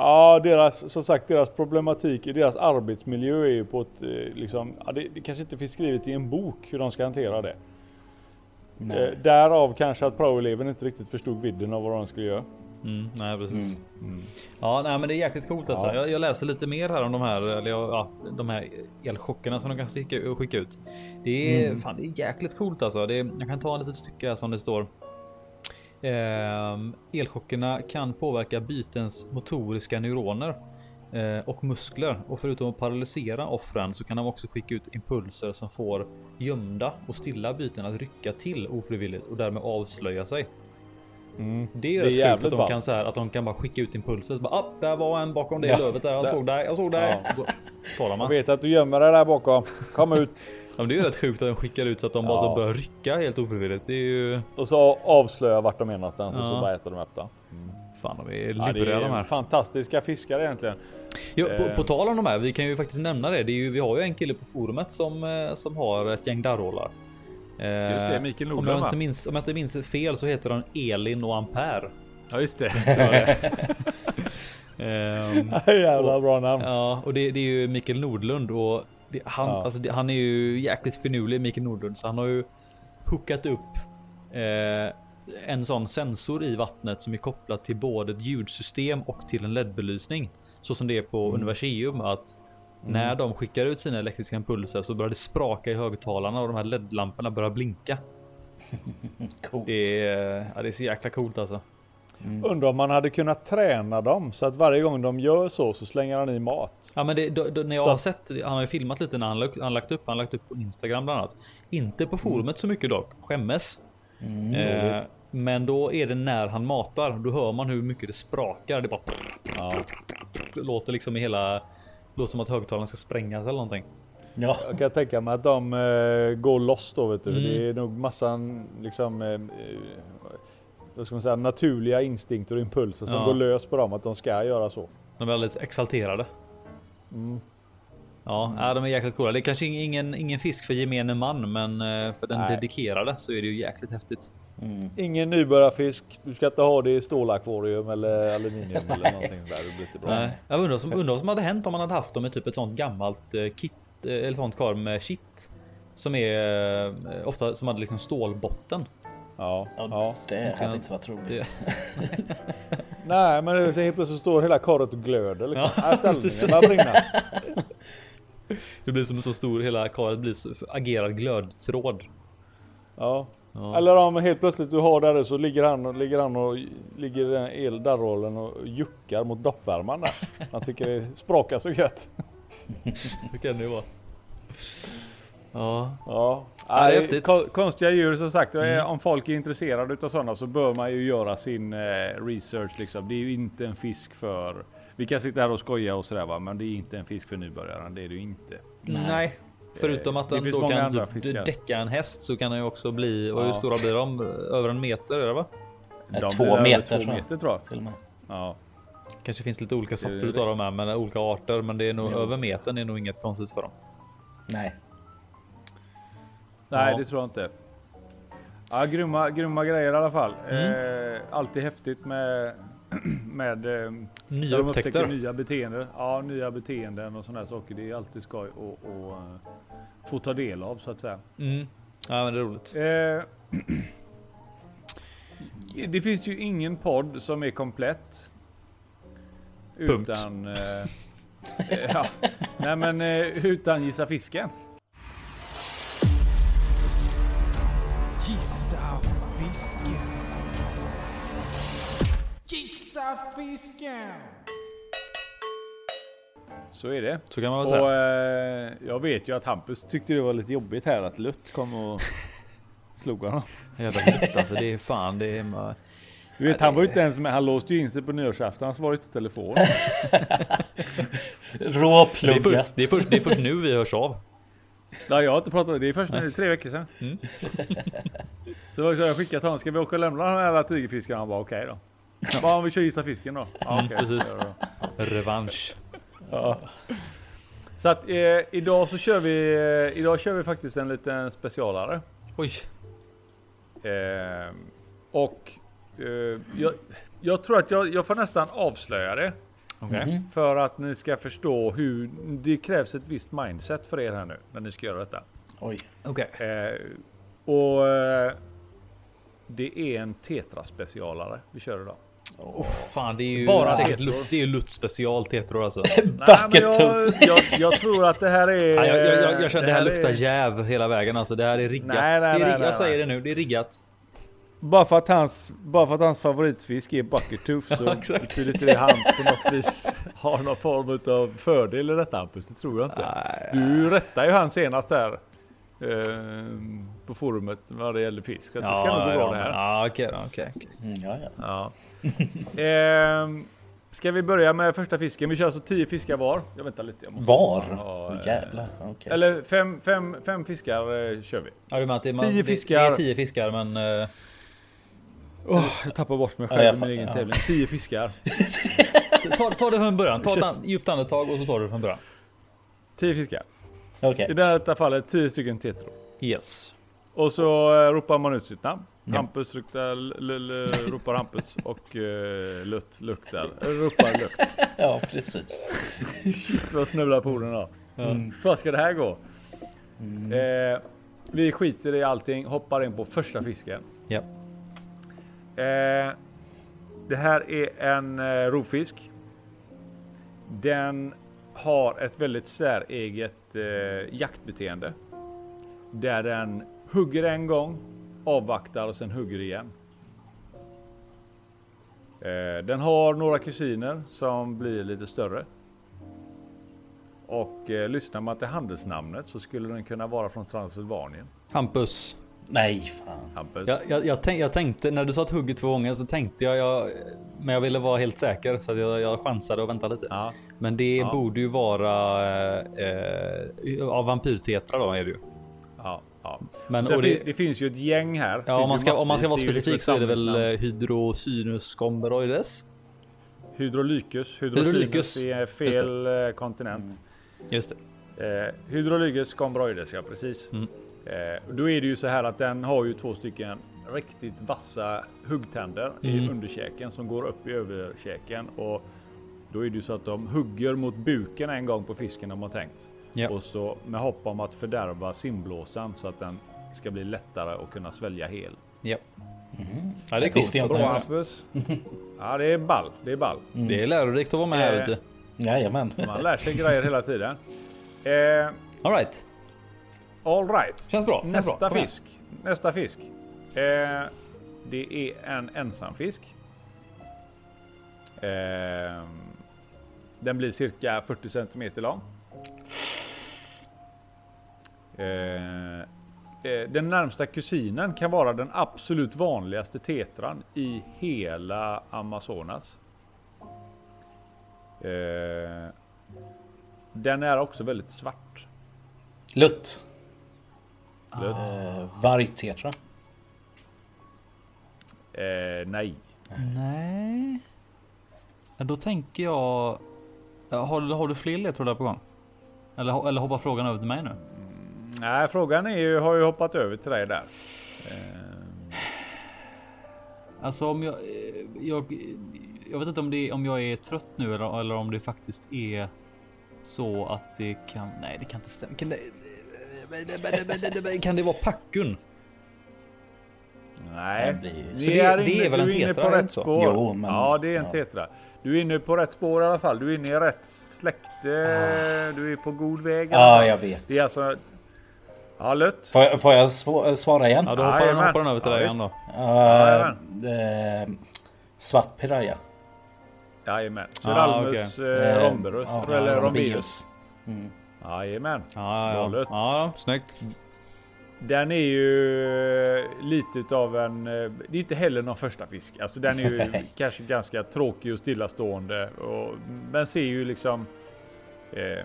Ja, deras, som sagt, deras problematik i deras arbetsmiljö är ju på ett, eh, liksom, ja, det, det kanske inte finns skrivet i en bok hur de ska hantera det. Eh, därav kanske att praoeleven inte riktigt förstod vidden av vad de skulle göra. Mm, nej precis. Mm. Mm. Ja nej, men det är jäkligt coolt alltså. Ja. Jag, jag läste lite mer här om de här, eller ja, de här elchockerna som de kan skicka, skicka ut. Det är, mm. fan, det är jäkligt coolt alltså. Det är, jag kan ta ett litet stycke här som det står. Eh, elchockerna kan påverka bytens motoriska neuroner eh, och muskler och förutom att paralysera offren så kan de också skicka ut impulser som får gömda och stilla byten att rycka till ofrivilligt och därmed avslöja sig. Mm. Det är, det är rätt att de kan så här, att de kan bara skicka ut impulser. Så bara, ah, där var en bakom det ja. lövet där. Jag där. såg dig. Jag såg dig. Ja. Så Jag vet att du gömmer dig där bakom. Kom ut. Ja, det är ju rätt sjukt att de skickar ut så att de ja. bara så börjar rycka helt ofrivilligt. Det är ju... Och så avslöjar vart de är någonstans ja. och så bara äter de upp det. Mm. Fan, de är luriga ja, de här. Fantastiska fiskar egentligen. Jo, på, på, eh. tal om de här, vi kan ju faktiskt nämna det. det är ju, vi har ju en kille på forumet som, eh, som har ett gäng darrålar. Just det, Mikael Nordlund, om, jag inte minns, om jag inte minns fel så heter han Elin och Ampere. Ja just det. um, Jävla bra namn. Ja och det, det, är ju Mikael Nordlund och det, han, ja. alltså, det, han är ju jäkligt finurlig Mikael Nordlund så han har ju hookat upp eh, en sån sensor i vattnet som är kopplat till både ett ljudsystem och till en LED-belysning. Så som det är på mm. Universium att När de skickar ut sina elektriska impulser så börjar det spraka i högtalarna och de här LED-lamporna börjar blinka. Det är, ja, det är så jäkla coolt alltså. Undrar om man hade kunnat träna dem så att varje gång de gör så så slänger han i mat. Ja, men det, då, då, när jag Så- har sett, han har ju filmat lite när han, lagt- han lagt upp, han lagt upp på Instagram bland annat. Inte på forumet så mycket dock, skämmes. Eh, men då är det när han matar, då hör man hur mycket det sprakar. Det bara Ja. låter liksom i hela, låter som att högtalarna ska sprängas eller någonting. Ja, Jag kan tänka mig att de eh, går loss då vet du. Mm. Det är nog massan liksom eh, eh, vad ska man säga, naturliga instinkter och impulser som Ja. går lös på dem att de ska göra så. De är alldeles exalterade. Mm. Ja, ja, de är jäkligt coola. Det är kanske ingen, ingen fisk för gemene man, men eh, för den Nej. dedikerade så är det ju jäkligt häftigt. Ingen nybörjarfisk. Du ska inte ha det i stålakvarium eller aluminium eller någonting där. Det blir inte bra. Nej. Jag undrar vad som, undrar vad som hade hänt om man hade haft dem i typ ett sånt gammalt eh, kit eh, eller sånt kar med shit som är eh, ofta som hade liksom stålbotten. Ja, ja, ja. det hade inte varit roligt. Det, Nej, men det- så helt plötsligt står hela korret och glöder. Liksom. Ja, börjar brinna. det blir som en så stor hela karet blir så, agerar glödtråd. Ja. Ja. Eller om helt plötsligt du har där så ligger han och ligger han och ligger i den el darrollen och juckar mot doppvärmaren där. Han tycker det sprakar så gött. Hur kan det ju vara? Ja, Ja, Ja, det är Nej, ko- Konstiga djur som sagt, Mm. om folk är intresserade utav sådana så bör man ju göra sin eh, research liksom. Det är ju inte en fisk för vi kan sitta här och skoja och sådär va, men det är inte en fisk för nybörjaren. Det är det ju inte. nej. Förutom att det den finns då många kan andra typ däcka en häst så kan den ju också bli, och hur Ja. stora blir de? Över en meter är det va? Eh, De två blir över meter, två meter tror jag. Till och med. Ja. Kanske finns lite olika sorter utav de här, men olika arter. Men det är nog Ja. över metern är nog inget konstigt för dem. Nej. Nej, Ja. det tror jag inte. Ja, grymma, grymma grejer i alla fall. Mm. Eh, alltid häftigt med med eh, Nya de upptäckter. nya beteenden. Ja, nya beteenden och sådana saker. Det är alltid skoj att att, eh, få ta del av så att säga. Mm. Ja, men det är roligt. Eh, det finns ju ingen podd som är komplett. Punkt. Utan... Eh, eh, ja, nej men eh, utan Gissa Fisken. Gissa fisken. Gissa fisken. Så är det. Så kan man väl Och säga. eh, jag vet ju att Hampus tyckte det var lite jobbigt här att Lutt kom och slog honom. Jävla nytt alltså. Det är fan, det är... ma- Du vet, Ja, han det- var ju inte ens med. Han låste ju in sig på nyårsafton. Han svarade inte telefon. Det är, Råpluggat. först, det, är först, det är först nu vi hörs av. Ja, jag har inte pratat. Det är först nu, tre veckor sedan. Mm. Så jag skickade till honom. Ska vi åka och lämna den här jävla tigerfisken? Han bara okej då. Bara om vi kör gissa fisken då. Ja, Mm, okej. precis. Revansch. Ja. Så att eh, idag så kör vi. Eh, idag kör vi faktiskt en liten specialare. Oj. Eh, och jag, jag tror att jag, jag får nästan avslöja det. Okej. Mhm. För att ni ska förstå hur det krävs ett visst mindset för er här nu när ni ska göra detta. Oj. Okej. Eh, och eh, det är en Tetra specialare vi kör idag. Oh, fan, det är ju Bara säkert. Lut, det är ju Lutz special tetror alltså. Nej, men Bucket jag, jag, jag tror att det här är... Ja, jag, jag, känner det här är- luktar jäv hela vägen alltså. Det här är riggat. Nej, nej, det är, nej, rig- nej, jag säger nej. det nu, det är riggat. Bara för att hans, bara för att hans favoritfisk är bucket tooth så Ja, exakt. betyder inte det han på något vis har någon form av fördel i detta Hampus. Det tror jag inte. Nej. Du rättade ju han senast där. Eh, på forumet vad det gäller fisk. Att det ska nog gå bra ja, det här. Ja, okej då, okej. okej. Mm, ja, ja. Ja. Ehm, ska vi börja med första fisken? Vi kör alltså 10 fiskar var. Jag väntar lite. Jag måste Var? ha, eh, Jävlar. Okej. Eller fem, fem, fem fiskar eh, kör vi. Ja, du menar att det är, man, Tio fiskar. Det är tio fiskar, men... Oh, jag tappar bort mig Ja, själv jag i min egen ja. tävling. 10 fiskar. ta, ta det från början. Ta ett an, djupt andetag och så tar du det från början. 10 fiskar. Okej. I detta fallet 10 stycken tetro. Yes. Och så eh, ropar man ut sitt namn. Ja. Hampus luktar, ropar Hampus och uh, Lutt luktar, ropar Lutt. Ja, precis. Shit vad snubblar på orden då. Mm. Ska det här gå? Eh, vi skiter i allting, hoppar in på första fisken. Ja. Eh, det här är en eh, rovfisk. Den har ett väldigt säreget eh, jaktbeteende. Där den hugger en gång, avvaktar och sen hugger igen. Eh, den har några kusiner som blir lite större. Och eh, lyssnar man till handelsnamnet så skulle den kunna vara från Transylvanien. Hampus. Nej, fan. Hampus. Jag, jag, jag, tänk, jag tänkte när du sa att hugget två gånger så tänkte jag, jag men jag ville vara helt säker så att jag, jag chansade och väntade lite. Ja, Men det Ja. borde ju vara eh, av vampyrtetra då är det ju. ja, ja. Men fin- det, det finns ju ett gäng här. ja, om, man ska, om man ska vara. Det specifik liksom så är det väl eh, Hydrocynus gomberoides. Hydrolycus. Hydrolycus. Hydrolycus är fel eh, kontinent. Just det. Eh, Hydrolygus combroides, ja precis. Mm. Eh, då är det ju så här att den har ju två stycken riktigt vassa huggtänder i Mm. underkäken som går upp i överkäken. Och då är det ju så att de hugger mot buken en gång på fisken de har tänkt. Ja. Och så med hopp om att fördärva simblåsan så att den ska bli lättare att kunna svälja hel. Ja. Mhm. ja, det är coolt. Bra. Hampus. Ja det är ball, det är ball. Det är lärorikt att vara med här Eh, ute. Jajamän. Man lär sig grejer hela tiden. Eh, All right. All right. Känns bra. Känns Nästa bra. Kom igen. fisk. Nästa fisk. Eh, det är en ensamfisk. Eh, den blir cirka 40 centimeter lång. Eh, eh, den närmsta kusinen kan vara den absolut vanligaste tetran i hela Amazonas. Eh, den är också väldigt svart. Lutt. Lutt. Uh, Vargtetra. Eh, nej. Nej. Ja, då tänker jag. Ja, Har, du- har du fler ledtrådar på gång? Eller, eller hoppar frågan över till mig nu? Nej, frågan är ju, har ju hoppat över till dig där. Eh, Alltså om jag, eh, jag, jag vet inte om, det, om jag är trött nu eller, eller om det faktiskt är så att det kan. Nej, det kan inte stämma. Kan det, kan det vara packun? nej, det är det är väl en tetra, på rätt spår. Jo, men- ja, det är en ja. tetra. Du är inne på rätt spår i alla fall. Du är inne i rätt släkte. Du är på god väg. Ja, fall. jag vet. Det är alltså... Ja, lött. Får jag, får jag sv- svara igen? Ja, då hoppar, den, Jajamän. hoppar den över till Ja, dig igen då. Uh, uh, svart piraya. Jajamän. Ah, Ceralmus okej. eh, Eh, romberus. eller rombius. Mm. Jajamän. Ja, ja, ja, snyggt. Den är ju lite utav en... eh, Det är inte heller någon första fisk. Alltså den är ju kanske ganska tråkig och stillastående. Och, men ser ju liksom... Eh,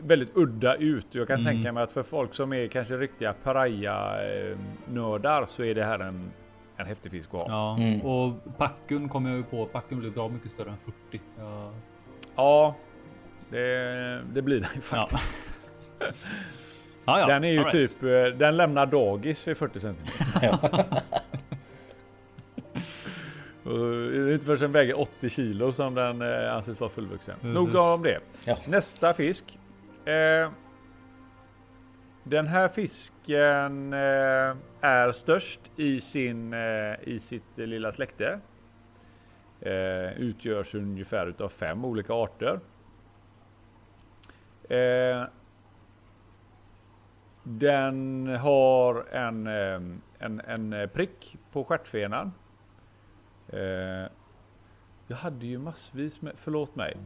väldigt udda ut. Jag kan Mm. tänka mig att för folk som är kanske riktiga paraya-nördar så är det här en, en häftig fisk att ha. Ja, Mm. och packun kom jag ju på. Packun blev bra mycket större än 40. Ja, Ja, det, det blir den ju ja. faktiskt. ja, ja. Den är ju right. typ... eh, Den lämnar dagis vid 40 cm. Och inte förrän den väger 80 kilo som den eh, anses vara fullvuxen. Precis. Nog om det. Ja. Nästa fisk. Eh, den här fisken eh, är störst i, sin, eh, i sitt eh, lilla släkte. Utgörs ungefär utav fem olika arter. Eh, den har en, en, en eh, prick på stjärtfenan. Eh, jag hade ju massvis med, förlåt mig.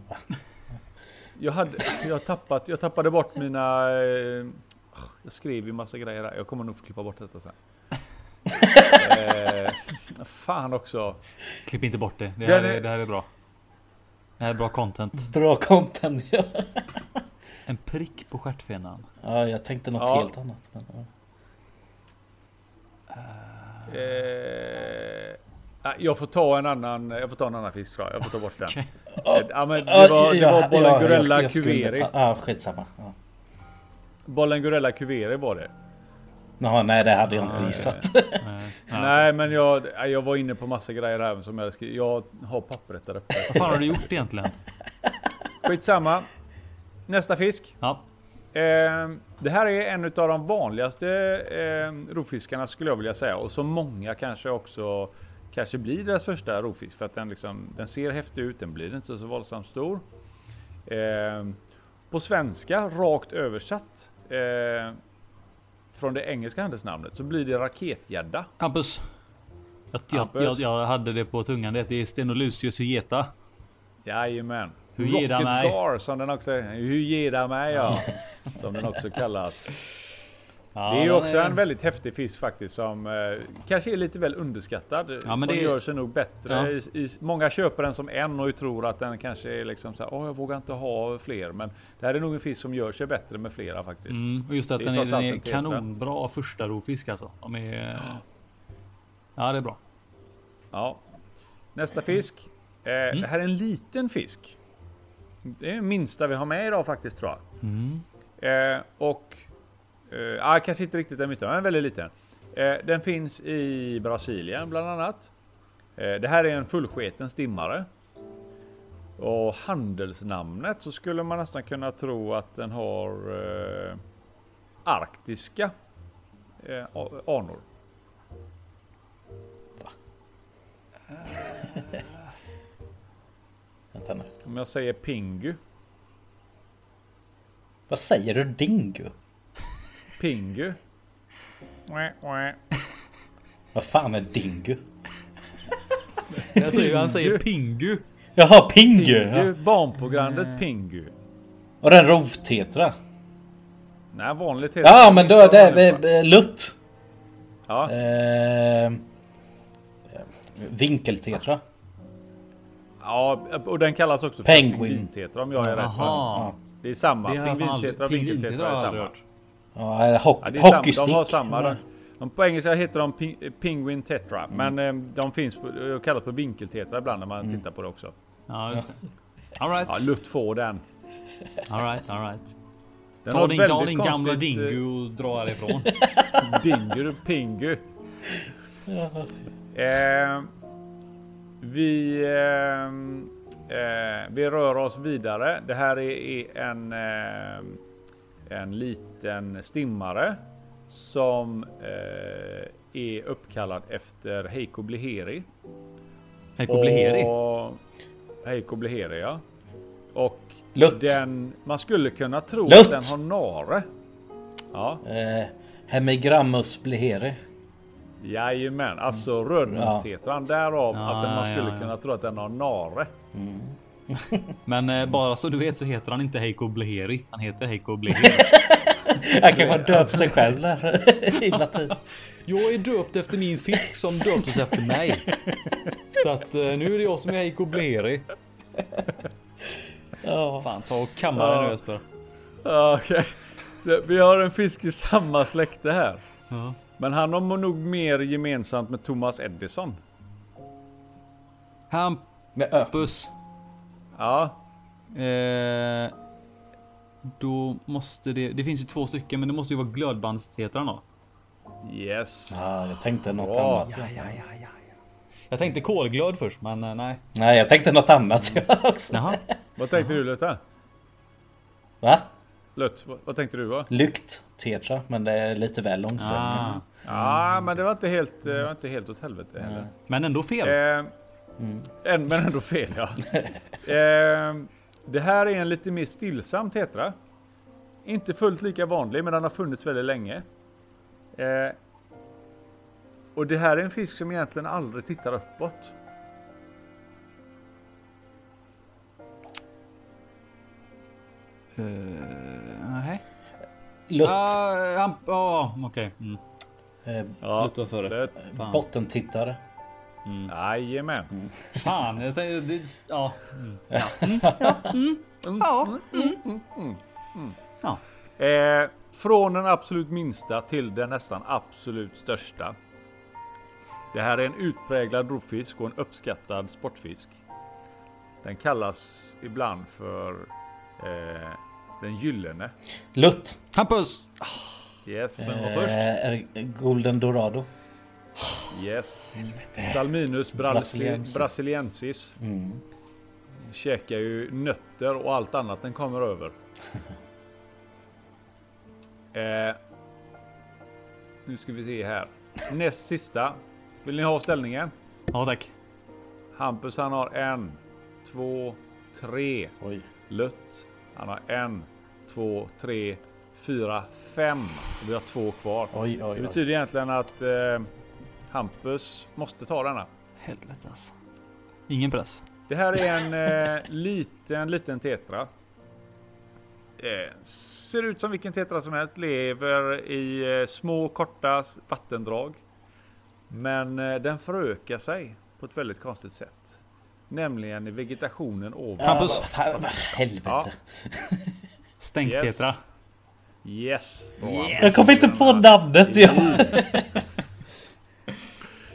Jag, hade, jag, tappat, jag tappade bort mina... Eh, jag skrev ju massa grejer där. Jag kommer nog få klippa bort detta sen. eh, fan också. Klipp inte bort det. Det här, är, är- det här är bra. Det här är bra content. Bra content. Ja. En prick på stjärtfenan. ja, jag tänkte något Ja. helt annat. Men, ja. Ah, jag får ta en annan, jag får ta en annan fisk tror jag. Jag får ta bort den. Eh, Ja, men det Ja, var, det ja, var ja, Bollengurella jag- jag skulle cuveri. Ja, skitsamma. Ja. Bollengurella cuveri var det. Jaha, nej, det hade jag inte Nej. gissat. Nej. Ja. Nej, men jag, jag var inne på massa grejer här som jag. Jag har pappret där uppe. Vad fan har du gjort egentligen? Skitsamma. Nästa fisk. Ja. Eh, det här är en av de vanligaste eh, rovfiskarna skulle jag vilja säga och som många kanske också kanske blir deras första rovfisk för att den liksom den ser häftig ut. Den blir inte så våldsamt stor. Eh, på svenska, rakt översatt eh, från det engelska handelsnamnet så blir det raketgädda. Hampus. Jag, jag, jag hade det på tungan. Det är Stenolucius hyeta. Jajamän. Hur ger det mig? Gar som den också, hur ger det mig ja. Som den också kallas. Ja, det är ju också en väldigt häftig fisk faktiskt som eh, kanske är lite väl underskattad. Ja, som det- gör sig nog bättre. Ja. I, i, många köper den som en och tror att den kanske är liksom så här, åh jag vågar inte ha fler. Men det här är nog en fisk som gör sig bättre med flera faktiskt. Mm, och just att är den är, den är kanonbra första rovfisk alltså. De är... Ja, det är bra. Ja. Nästa fisk. Eh, Det här är en liten fisk. Det är den minsta vi har med idag faktiskt tror jag. Mm. Eh, och eh, ja, kanske inte riktigt den minsta, men väldigt liten. Eh, den finns i Brasilien bland annat. Eh, det här är en fullsketen stimmare. Och handelsnamnet så skulle man nästan kunna tro att den har eh, arktiska eh, anor. Nu. Om jag säger pingu. Vad säger du dingo? Pingu. Vad fan är dingo? Jag säger, han säger pingu. Jaha, pingu! Pingu, Ja. barnprogrammet Pingu. Och den rovtetra. Nej, vanligt Ja men då är det eh, lutt. Ja, Eh, vinkeltetra. Ja, och den kallas också för pingvintetra om jag är rätt. Jaha. Det är samma. Pingvintetra och vinkeltetra är samma. Ja, eller hock, Ja, det är samma. hockeystick. De har samma. De, de, på engelska heter de ping, Penguin Tetra. Mm. Men eh, de finns på, de kallas för vinkeltetra ibland när man Mm. tittar på det också. Ja, just det. All right. Ja, Lutt får den. All right, all right. den Ta har din, ta din gamla konstigt, eh, dingo och dra härifrån. Dingu, Pingu. Eh, vi, ehm, eh, vi rör oss vidare. Det här är, en, eh, en liten stimmare som eh, är uppkallad efter Heiko Bleheri. Heiko Bleheri. Och- Heiko Bleheri ja. Och Lutt. den, man skulle kunna tro Lutt. att den har nare. Ja. Eh, Hemigrammus bleheri. Jajamän, alltså rödmundstetran. Därav Ja, att man ja, skulle ja. kunna tro att den har nare. Men eh, bara så du vet så heter han inte Heiko Bleheri. Han heter Heiko Bleheri. Han kan ha döpt sig själv där i latin. Jag är döpt efter min fisk som döptes efter mig. Så att eh, nu är det jag som är Heiko Bleheri. Ja. Fan, ta och kamma dig nu Jesper. Ja, Okej. Det- Vi har en fisk i samma släkte här. Ja. Men han har nog mer gemensamt med Thomas Edison. Hampus. Ja, Eh, då måste det... Det finns ju två stycken men det måste ju vara glödbandstetran då. yes. Ja, jag tänkte något Bra. annat. Ja. Jag tänkte kolglöd först men eh, nej. Nej, jag tänkte något annat också. Jaha. Vad tänkte du Lutte? Va? Lutt, vad, vad tänkte du va? Lykt tetra, men det är lite väl långsamt. Ah. Ja, men det var inte helt, det var inte helt åt helvete heller. Men ändå fel. Eh, en, men ändå fel ja. eh, det här är en lite mer stillsam tetra. Inte fullt lika vanlig men den har funnits väldigt länge. Eh, och det här är en fisk som egentligen aldrig tittar uppåt. Eh, nej. Lutt. Ah, Ja, okej. Mm. Eh, Ja, det, Fan. bottentittare. jajamän. Fan, jag tänkte... Det, ja. Mm. Ja. Eh, från den absolut minsta till den nästan absolut största. Det här är en utpräglad rovfisk och en uppskattad sportfisk. Den kallas ibland för eh, den gyllene. Lutt. Hampus! Yes, Vem var först? Eh, är det Golden Dorado. yes. Salminus brasili- Brasiliensis. brasiliensis. Mm. Käkar ju nötter och allt annat den kommer över. eh, nu ska vi se här. Näst sista. Vill ni ha ställningen? Ja, tack. Hampus han har en, två, tre. Oj. Lutt, han har en, två, tre, fyra, fem. Och vi har två kvar. Oj, Det oj, oj. betyder egentligen att eh, Hampus måste ta denna. Helvete alltså. Ingen press. Det här är en eh, liten, liten tetra. Eh, ser ut som vilken tetra som helst. Lever i eh, små korta vattendrag. Men eh, den förökar sig på ett väldigt konstigt sätt. Nämligen i vegetationen ovan. Hampus. Ja, helvete. Ja. Stänk-tetra. Yes. Yes. Hampus. Jag kommer inte på namnet. Ja.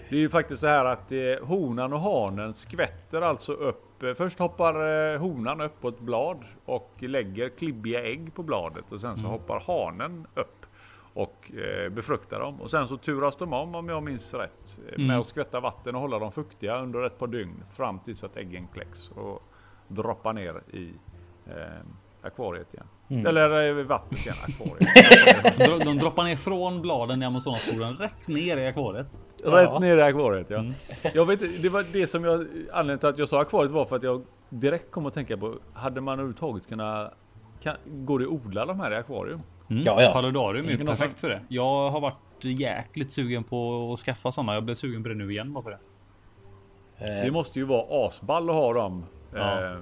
Det är ju faktiskt så här att eh, honan och hanen skvätter alltså upp. Eh, först hoppar eh, honan upp på ett blad och lägger klibbiga ägg på bladet och sen så hoppar hanen upp och befruktar dem. Och sen så turas de om om jag minns rätt eh, med Mm. att skvätta vatten och hålla dem fuktiga under ett par dygn fram tills att äggen kläcks och droppar ner i eh, akvariet igen. Eller eh, vattnet igen, akvariet. De, de droppar ner från bladen i Amazonasfloden rätt ner i akvariet. Rätt ner i akvariet ja. Mm. Jag vet det var det som jag, anledningen till att jag sa akvariet var för att jag direkt kom att tänka på, hade man överhuvudtaget kunnat, kan, går det att odla de här i akvarium? Mm. Ja, ja. Paludarium är ju perfekt för det. Jag har varit jäkligt sugen på att skaffa sådana. Jag blev sugen på det nu igen bara för det. Det måste ju vara asball att ha dem. Ja. Eh,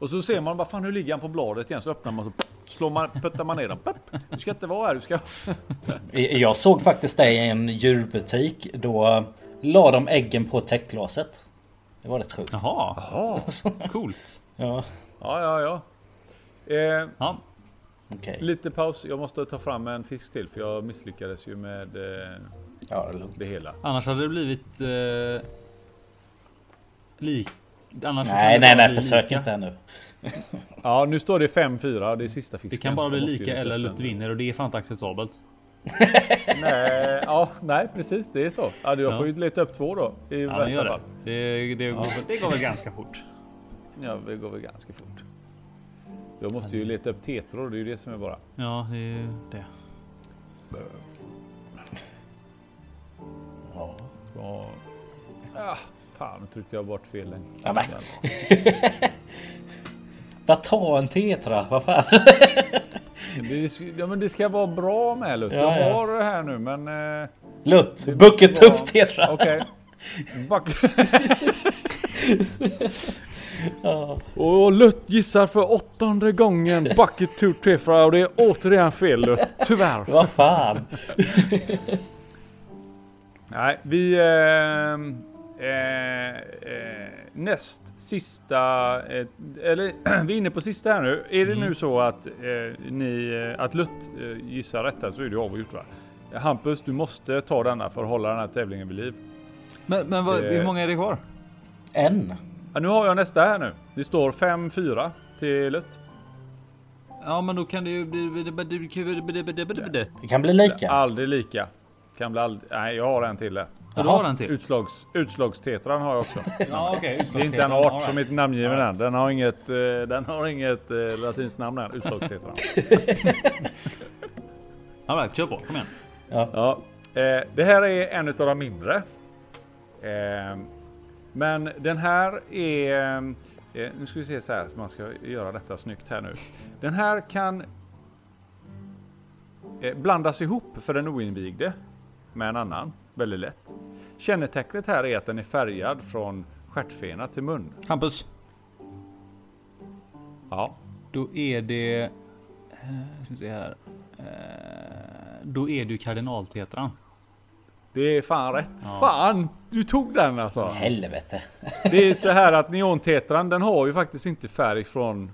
och så ser man, vad fan hur ligger han på bladet igen? Så öppnar man så slår man, puttar man ner. Pep. Du ska inte vara här, du ska... Jag såg faktiskt det i en djurbutik. Då la de äggen på täckglaset. Det var rätt sjukt. Jaha, Ja, coolt. Ja, ja, ja. ja. Eh, Ja, okej. lite paus, jag måste ta fram en fisk till för jag misslyckades ju med eh, Ja, det det hela. annars hade det blivit eh, lik. Annars Nej, nej, nej, försök lika. inte ännu. Ja, nu står det 5-4, det är sista fisken. Det kan bara bli lika eller Lutt vinner och det är fan inte acceptabelt. Nej, ja, nej precis det är så. Ja, jag Ja. får ju leta upp två då. I Ja, men värsta gör det. fall. Det, det, går, väl- det går väl ganska fort. Ja, det går väl ganska fort. Jag måste ju leta upp tetror, det är ju det som är bara. Ja, det är det. Ja. Ja. Fan, nu tryckte jag bort fel länk. Ja, men. Vad ta en tetra? Vad fan? Det, ja, men det ska vara bra med Lutt. Ja, jag ja. har det här nu men... Eh, Lutt, bucket vara- upp tetra. Okej. Ja. Och Lutt gissar för åttonde gången Bucket to Tetra och det är återigen fel Lutt. Tyvärr. Vad fan? Nej, vi... Eh, eh, eh, näst sista... Eh, eller vi är inne på sista här nu. Är det nu så att eh, ni... Eh, att Lutt eh, gissar rätt här så är det avgjort va? Hampus, du måste ta denna för att hålla den här tävlingen vid liv. Men, men vad, hur många är det kvar? En? Ja, nu har jag nästa här nu. Det står 5-4 till Lutt. Ja, men då kan det ju bli... Det kan bli lika. Aldrig lika. Kan bli aldrig... Nej, jag har en till där. Du har en till? Utslags, utslagstetran har jag också. Ja, okej. Det är inte en art som är namngiven än. Den har inget, eh, den har inget eh, latinskt namn än. Utslagstetran. All right, kör på. Kom igen. Ja, eh, det här är en av de mindre. Eh, men den här är... Eh, nu ska vi se så här man ska göra detta snyggt här nu. Den här kan eh, blandas ihop för den oinvigde med en annan väldigt lätt. Kännetecknet här är att den är färgad från stjärtfena till mun. Hampus. Ja, Då är det... eh, Ska vi se här. Eh, Då är ju kardinaltetran. det är fan rätt. Ja. Fan, du tog den alltså. Helvete. Det är så här att neontetran den har ju faktiskt inte färg från,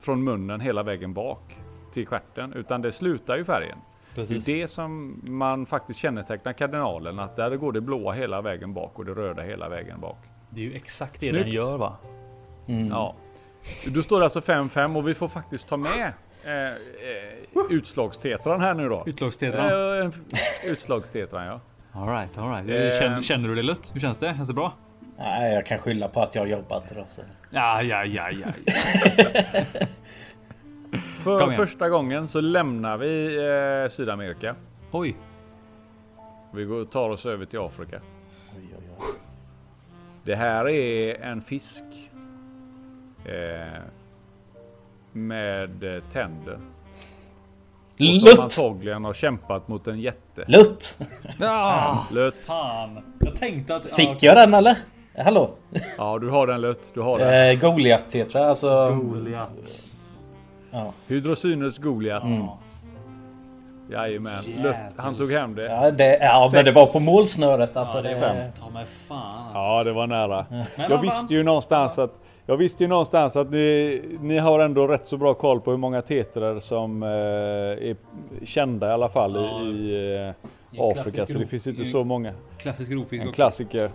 från munnen hela vägen bak till stjärten utan det slutar ju färgen. Precis. Det är det som man faktiskt kännetecknar kardinalen att där går det blåa hela vägen bak och det röda hela vägen bak. Det är ju exakt det Snyggt. den gör va? Mm. Ja. Då står alltså 5-5 och vi får faktiskt ta med eh, eh, utslagstetran här nu då. Utslagstetran. Eh, utslagstetran ja. All right, all right. Eh. Känner, känner du det Lutt? Hur känns det? Känns det bra? Nej, jag kan skylla på att jag har jobbat. Så. Ja, ja, ja, ja. ja. För första gången så lämnar vi eh, Sydamerika. Oj. Vi går och tar oss över till Afrika. Oj, oj, oj. Det här är en fisk. Eh, med tänder. Och Lutt! som antagligen har kämpat mot en jätte. Lutt! Ah, Lött. fan. Jag tänkte att... Fick jag den eller? Hallå? Ja, du har den Lött. Du har den. Eh, Goliat heter det alltså. Goliat. Ja. Hydrocynus Goliat. Jajamän. Lött. Han tog hem det. Ja, det, ja men det var på målsnöret alltså. Ja, det det, Ta mig fan. Ja, det var nära. Men Jag visste ju någonstans att jag visste ju någonstans att ni, ni har ändå rätt så bra koll på hur många tetrar som eh, är kända i alla fall Ja, i, i eh, Afrika. Så det finns inte så många. Klassisk rovfisk En också. klassiker.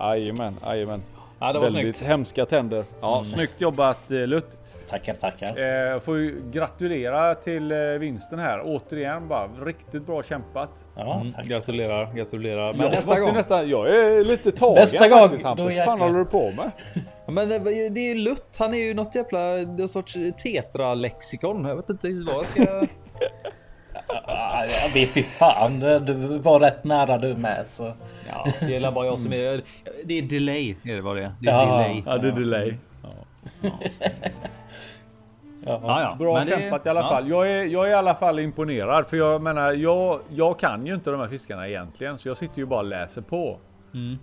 Jajamän, jajamän. Ja, det var Väldigt snyggt. hemska tänder. Ja, snyggt jobbat eh, Lutt. Tackar, tackar. Eh, Jag får ju gratulera till eh, vinsten här. Återigen bara riktigt bra kämpat. Ja, Mm, tack. gratulerar, gratulerar. Men jag, nästa gång. Nästan, jag är lite tagen Nästa gång, faktiskt då Hampus. Vad fan håller du på med? Ja, Men det det är Lutt, han är ju något jävla någon sorts tetra-lexikon. Jag vet inte vad jag ska... Jag vet inte fan. Du var rätt nära du med så. Ja, det är bara jag som är... Det är delay, är det vad det är. Det är Ja. delay. Ja, det är delay. Ja. Ja, ja. Bra Men det- kämpat i alla ja. fall. Jag är, jag är i alla fall imponerad. För jag menar, jag, jag kan ju inte de här fiskarna egentligen. Så jag sitter ju bara och läser på. Mm.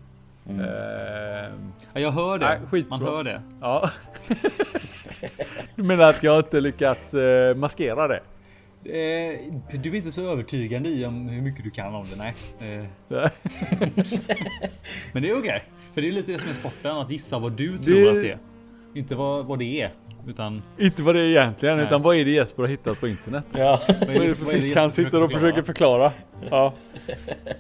Eh, Ja, jag hör det. Nej. Man hör det. ja. du menar att jag inte lyckats eh, maskera det? Eh, du är inte så övertygande i om hur mycket du kan om det, nej. Eh, men det är okej. För det är lite det som är sporten, att gissa vad du tror att det är. Inte vad, vad det är. Utan inte vad det är egentligen, Nej. utan vad är det Jesper har hittat på internet? Ja. vad är det för fisk han sitter och försöker förklara? Ja.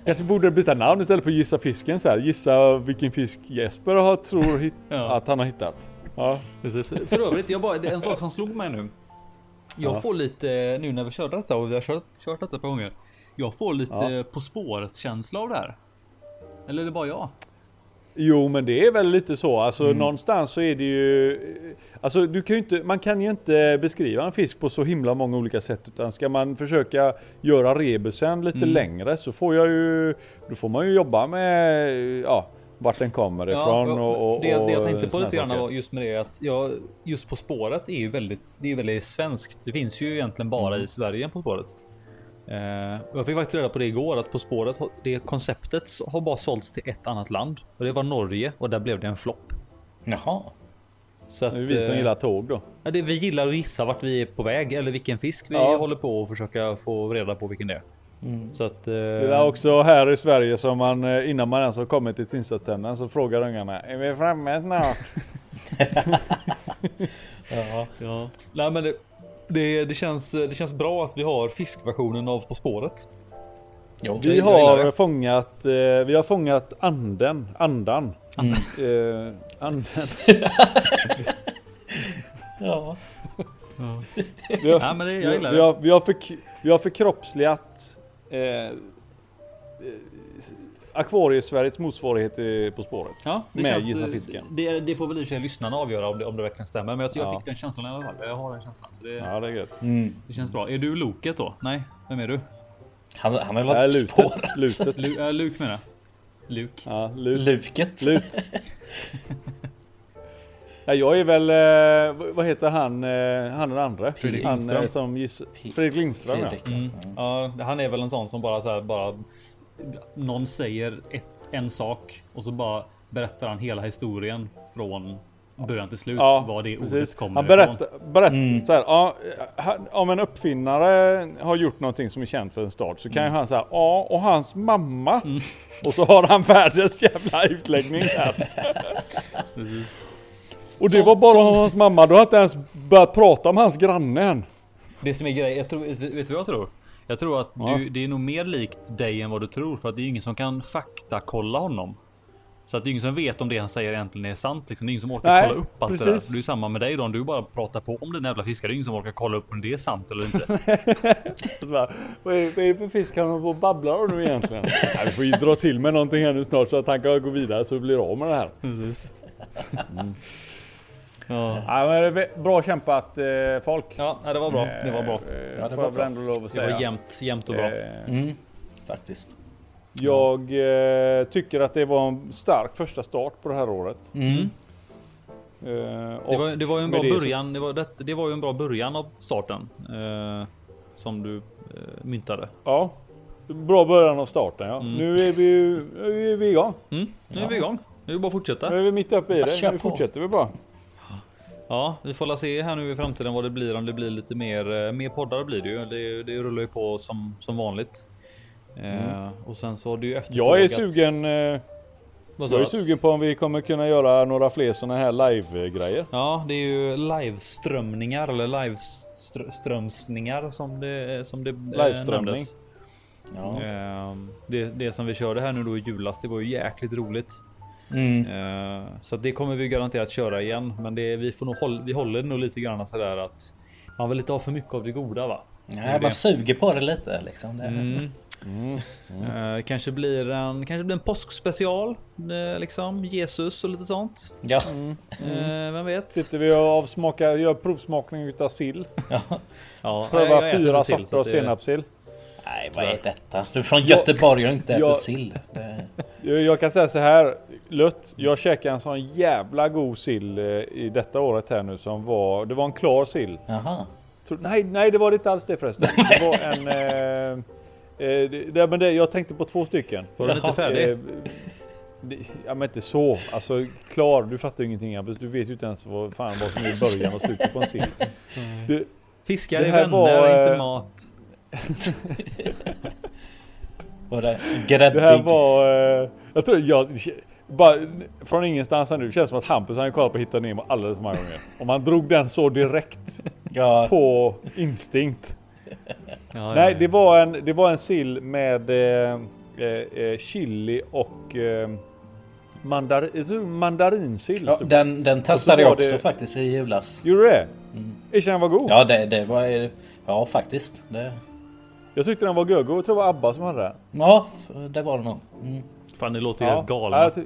Kanske borde byta namn istället för gissa fisken så här. Gissa vilken fisk Jesper har, tror hit- Ja. att han har hittat. Ja. Precis. För övrigt, jag bara, det är en sak som slog mig nu. Jag Ja. får lite, nu när vi körde detta och vi har kört, kört detta ett par gånger. Jag får lite Ja. På spåret känsla av det här. Eller är det bara jag? Jo men det är väl lite så. Alltså Mm. någonstans så är det ju... Alltså du kan inte, man kan ju inte beskriva en fisk på så himla många olika sätt. Utan ska man försöka göra rebusen lite Mm. längre så får jag ju... Då får man ju jobba med ja, vart den kommer ifrån Ja, och, och, det, det jag och tänkte på lite grann var just med det att jag, just På spåret är ju väldigt, det är väldigt svenskt. Det finns ju egentligen bara Mm. i Sverige På spåret. Eh, jag fick faktiskt reda på det igår att På spåret, det konceptet har bara sålts till ett annat land. Och det var Norge och där blev det en flopp. Jaha. Så att, Det är vi som eh, gillar tåg då. Ja, det, vi gillar att gissa vart vi är på väg eller vilken fisk vi Ja. håller på och försöka få reda på vilken det är. Så att... eh, Det är också här i Sverige som man eh, innan man ens har kommit till tingsrätten så frågar ungarna Är vi framme snart? Ja. ja. Nej men det, det, det, känns, det känns bra att vi har fiskversionen av På spåret. Jo. Vi har det. fångat, eh, vi har fångat anden, andan. Mm. Eh, anden. Ja. Vi har, Ja, men det, jag gillar vi, det. har, vi, har förk, vi har förkroppsligat eh, Akvariesveriges motsvarighet På spåret. Ja, det med känns, Gissa eh, fisken. Det, det får väl i och för sig lyssnarna avgöra om det, om det verkligen stämmer. Men jag, jag Ja. fick den känslan i alla fall. Jag har den känslan. Så det, Ja det är gött. Mm. det känns bra. Är du Loket då? Nej, vem är du? Han, han har är varit på spåret. lutet. Lu, äh, Luke menar jag. Luke. Ja, lut. Luket. Lut. Ja, jag är väl, eh, vad- heter han, eh, han den andra? Fredrik han, Lindström. eh, som giss, Fredrik Lindström ja. Fredrik. Mm. Ja, han är väl en sån som bara så här, bara någon säger ett, en sak och så bara berättar han hela historien från början till slut. Ja, vad det precis. ordet kommer Han ifrån. berättar, berättar Mm. så här, ja, om en uppfinnare har gjort någonting som är känt för en stad så kan Mm. ju han säga ja och hans mamma och så har han världens jävla utläggning. Precis. Och det Som- var bara som- hans mamma, du har inte ens börjat prata om hans granne än. Det som är grejen, jag tror, vet du vad jag tror? Jag tror att Ja. du, det är nog mer likt dig än vad du tror för att det är ingen som kan faktakolla honom. Så att det är ingen som vet om det han säger egentligen är sant. Liksom. Det är ingen som orkar Nej, kolla upp allt det där. precis. Det är samma med dig då. Om du bara pratar på om den jävla fiskar. Det är ingen som orkar kolla upp om det är sant eller inte. Vad är, vad är det för fisk han och babblar om nu egentligen? Nej, vi får ju dra till med någonting här nu snart så att han kan gå vidare så vi blir av med det här. Precis. Ja. Ja, men det är bra kämpat eh, folk. ja, det var bra. Det var bra. Eh, Ja, det var bra. ändå lov att Det säga. var jämnt, jämnt och bra. Eh, Mm. Faktiskt. Jag eh, tycker att det var en stark första start på det här året. Mm. Eh, Det var, det var ju en bra det så- början. Det var, det, det var ju en bra början av starten. Eh, som du eh, myntade. Ja, bra början av starten ja. Mm. Nu är vi, ju- nu är vi igång. Mm, nu är vi igång. Nu är det bara att fortsätta. Nu är vi mitt uppe i det. Nu fortsätter vi bara. Ja, vi får la se här nu i framtiden vad det blir. Om det blir lite mer, eh, mer poddar blir det ju. Det, det rullar ju på som, som vanligt. Eh, och sen så har det ju Mm. Jag är efterfrågats- sugen. Eh, jag är du? sugen på om vi kommer kunna göra några fler såna här live-grejer. Ja, det är ju liveströmningar eller liveströmsningar som det som det eh, Liveströmning. nämndes. Ja. Ehm, Det, det som vi körde här nu då i julas, det var ju jäkligt roligt. Mm. Ehm, Så det kommer vi garanterat köra igen. Men det, vi, får nog håll, vi håller nog lite grann sådär att man vill inte ha för mycket av det goda va? Nej, man suger på det lite liksom. Det, Mm. Eh, kanske blir en, kanske blir en påskspecial. eh, liksom Jesus och lite sånt. Ja. Eh, vem vet? Sitter vi och avsmakar, gör provsmakning utav sill. Ja, nej, Prövar fyra sorter av det- senapssill. Nej, vad är detta? Du är från Göteborg och inte äter sill. Det, Jag, kan säga så här. Lött, jag käkade en sån jävla god sill eh, i detta året här nu som var, det var en klar sill. jaha. Nej, nej det var det inte alls det förresten. Det var en... Eh, eh, det, men det, jag tänkte på två stycken. Var den inte färdig? Eh, det, ja men inte så. Alltså klar, du fattar ju ingenting Hampus. Du vet ju inte ens vad fan vad som är början och slutet på en sill. Du, Fiskar är vänner, var, inte eh, mat. Var det det här gräddig? var... Eh, jag tror jag... Bara från ingenstans här nu. Det känns som att Hampus han kollat på Hitta Nemo alldeles för många gånger. Om man drog den så direkt Ja, på instinkt. Ja, Nej, ja, det var en, det var en sill med eh, eh, eh, chili och eh, mandar, mandarinsill. ja den, den testade jag också det- faktiskt i julas. Gjorde du det? Mm. den var god. Ja, det, det var... Ja, faktiskt. Det, Jag tyckte den var gögo. Jag tror det var Abba som hade den. ja, det var det nog. Mm. Fan, det låter ju helt Ja, galna. jag ty-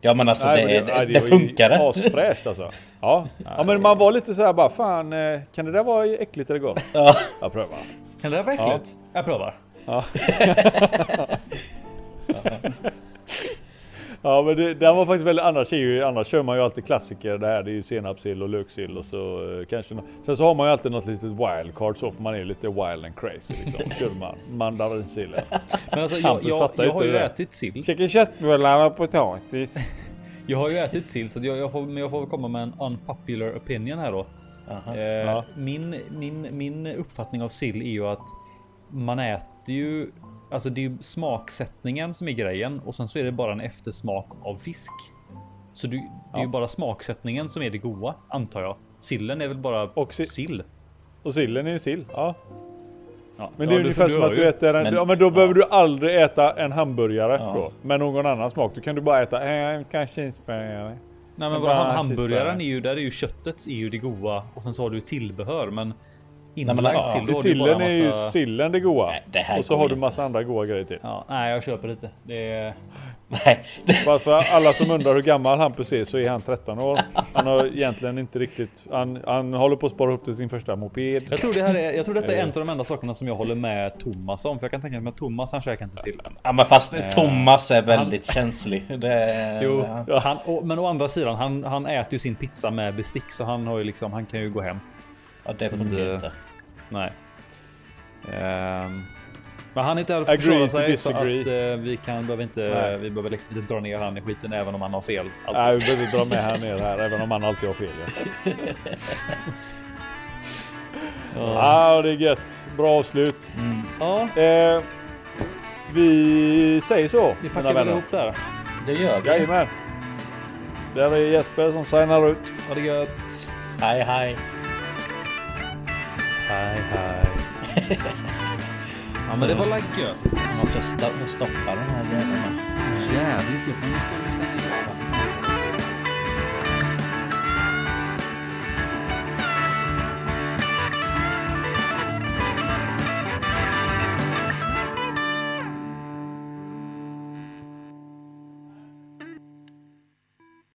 Ja, men alltså nej, det, men det, det, ju funkade. Asfräscht alltså. Ja. ja, men man var lite så här bara fan, eh, kan det där vara äckligt eller gott? Ja. Jag prövar. Kan det där vara äckligt? Jag provar. Ja men det, den var faktiskt väldigt, annars, är ju, annars kör man ju alltid klassiker det här. Det är ju senapssill och löksill och så eh, kanske nå- Sen så har man ju alltid något litet wildcard så för man är lite wild and crazy liksom. Kör man mandarinsillen. Men alltså, jag, Hampus jag, jag inte har ju ätit sill. Käka köttbullar och potatis. Jag har ju ätit sill så jag, jag, får, men jag får väl komma med en unpopular opinion här då. Eh, Ja. min, min, min uppfattning av sill är ju att man äter ju Alltså det är ju smaksättningen som är grejen och sen så är det bara en eftersmak av fisk. Så du, det är ju Ja. bara smaksättningen som är det goda antar jag. Sillen är väl bara Och si- sill. Och sillen är ju sill. Ja. Ja, Men det är ja, ungefär som att du ju. äter en, Men- ja men då behöver du aldrig äta en hamburgare Ja. då. Med någon annan smak. Då kan du bara äta en kanske cheeseburgare. Nej men bara bara ham- hamburgaren är ju, där är ju köttet är ju det goda och sen så har du tillbehör men men, inlagt ja, sill Sillen är ju massa... sillen det goda. Nej, det här och så har du inte. massa andra goda grejer till. Ja, nej jag köper lite. Det är... Nej, Bara för alla som undrar hur gammal Hampus är så är han 13 år. Han har egentligen inte riktigt, han, han håller på att spara upp till sin första moped. Jag tror, det här är, jag tror detta är Eh. en av de enda sakerna som jag håller med Thomas om. För jag kan tänka mig att Thomas han käkar inte sill. ja, men fast Thomas är väldigt känslig. Det, Jo, ja. han, och, men å andra sidan han, han äter ju sin pizza med bestick så han har ju liksom, han kan ju gå hem. Ja, det funkar inte. Nej. Ehm, men han är inte här för att Agree försvara sig så att eh, vi kan behöver inte, Nej. vi behöver liksom inte dra ner han i skiten även om han har fel. Alltid. Nej, vi behöver dra med här ner här även om han alltid har fel. Ja, ah, det är gött. Bra avslut. Ja, Eh, vi säger så. vi packar väl ihop där. Det gör vi. Jajamän. Där är Jesper som signar ut. Ha det gött. Hej, hej. Hej hej. ja men det var like gött. Jag måste sto- stoppa den här jäveln. Jävligt gött.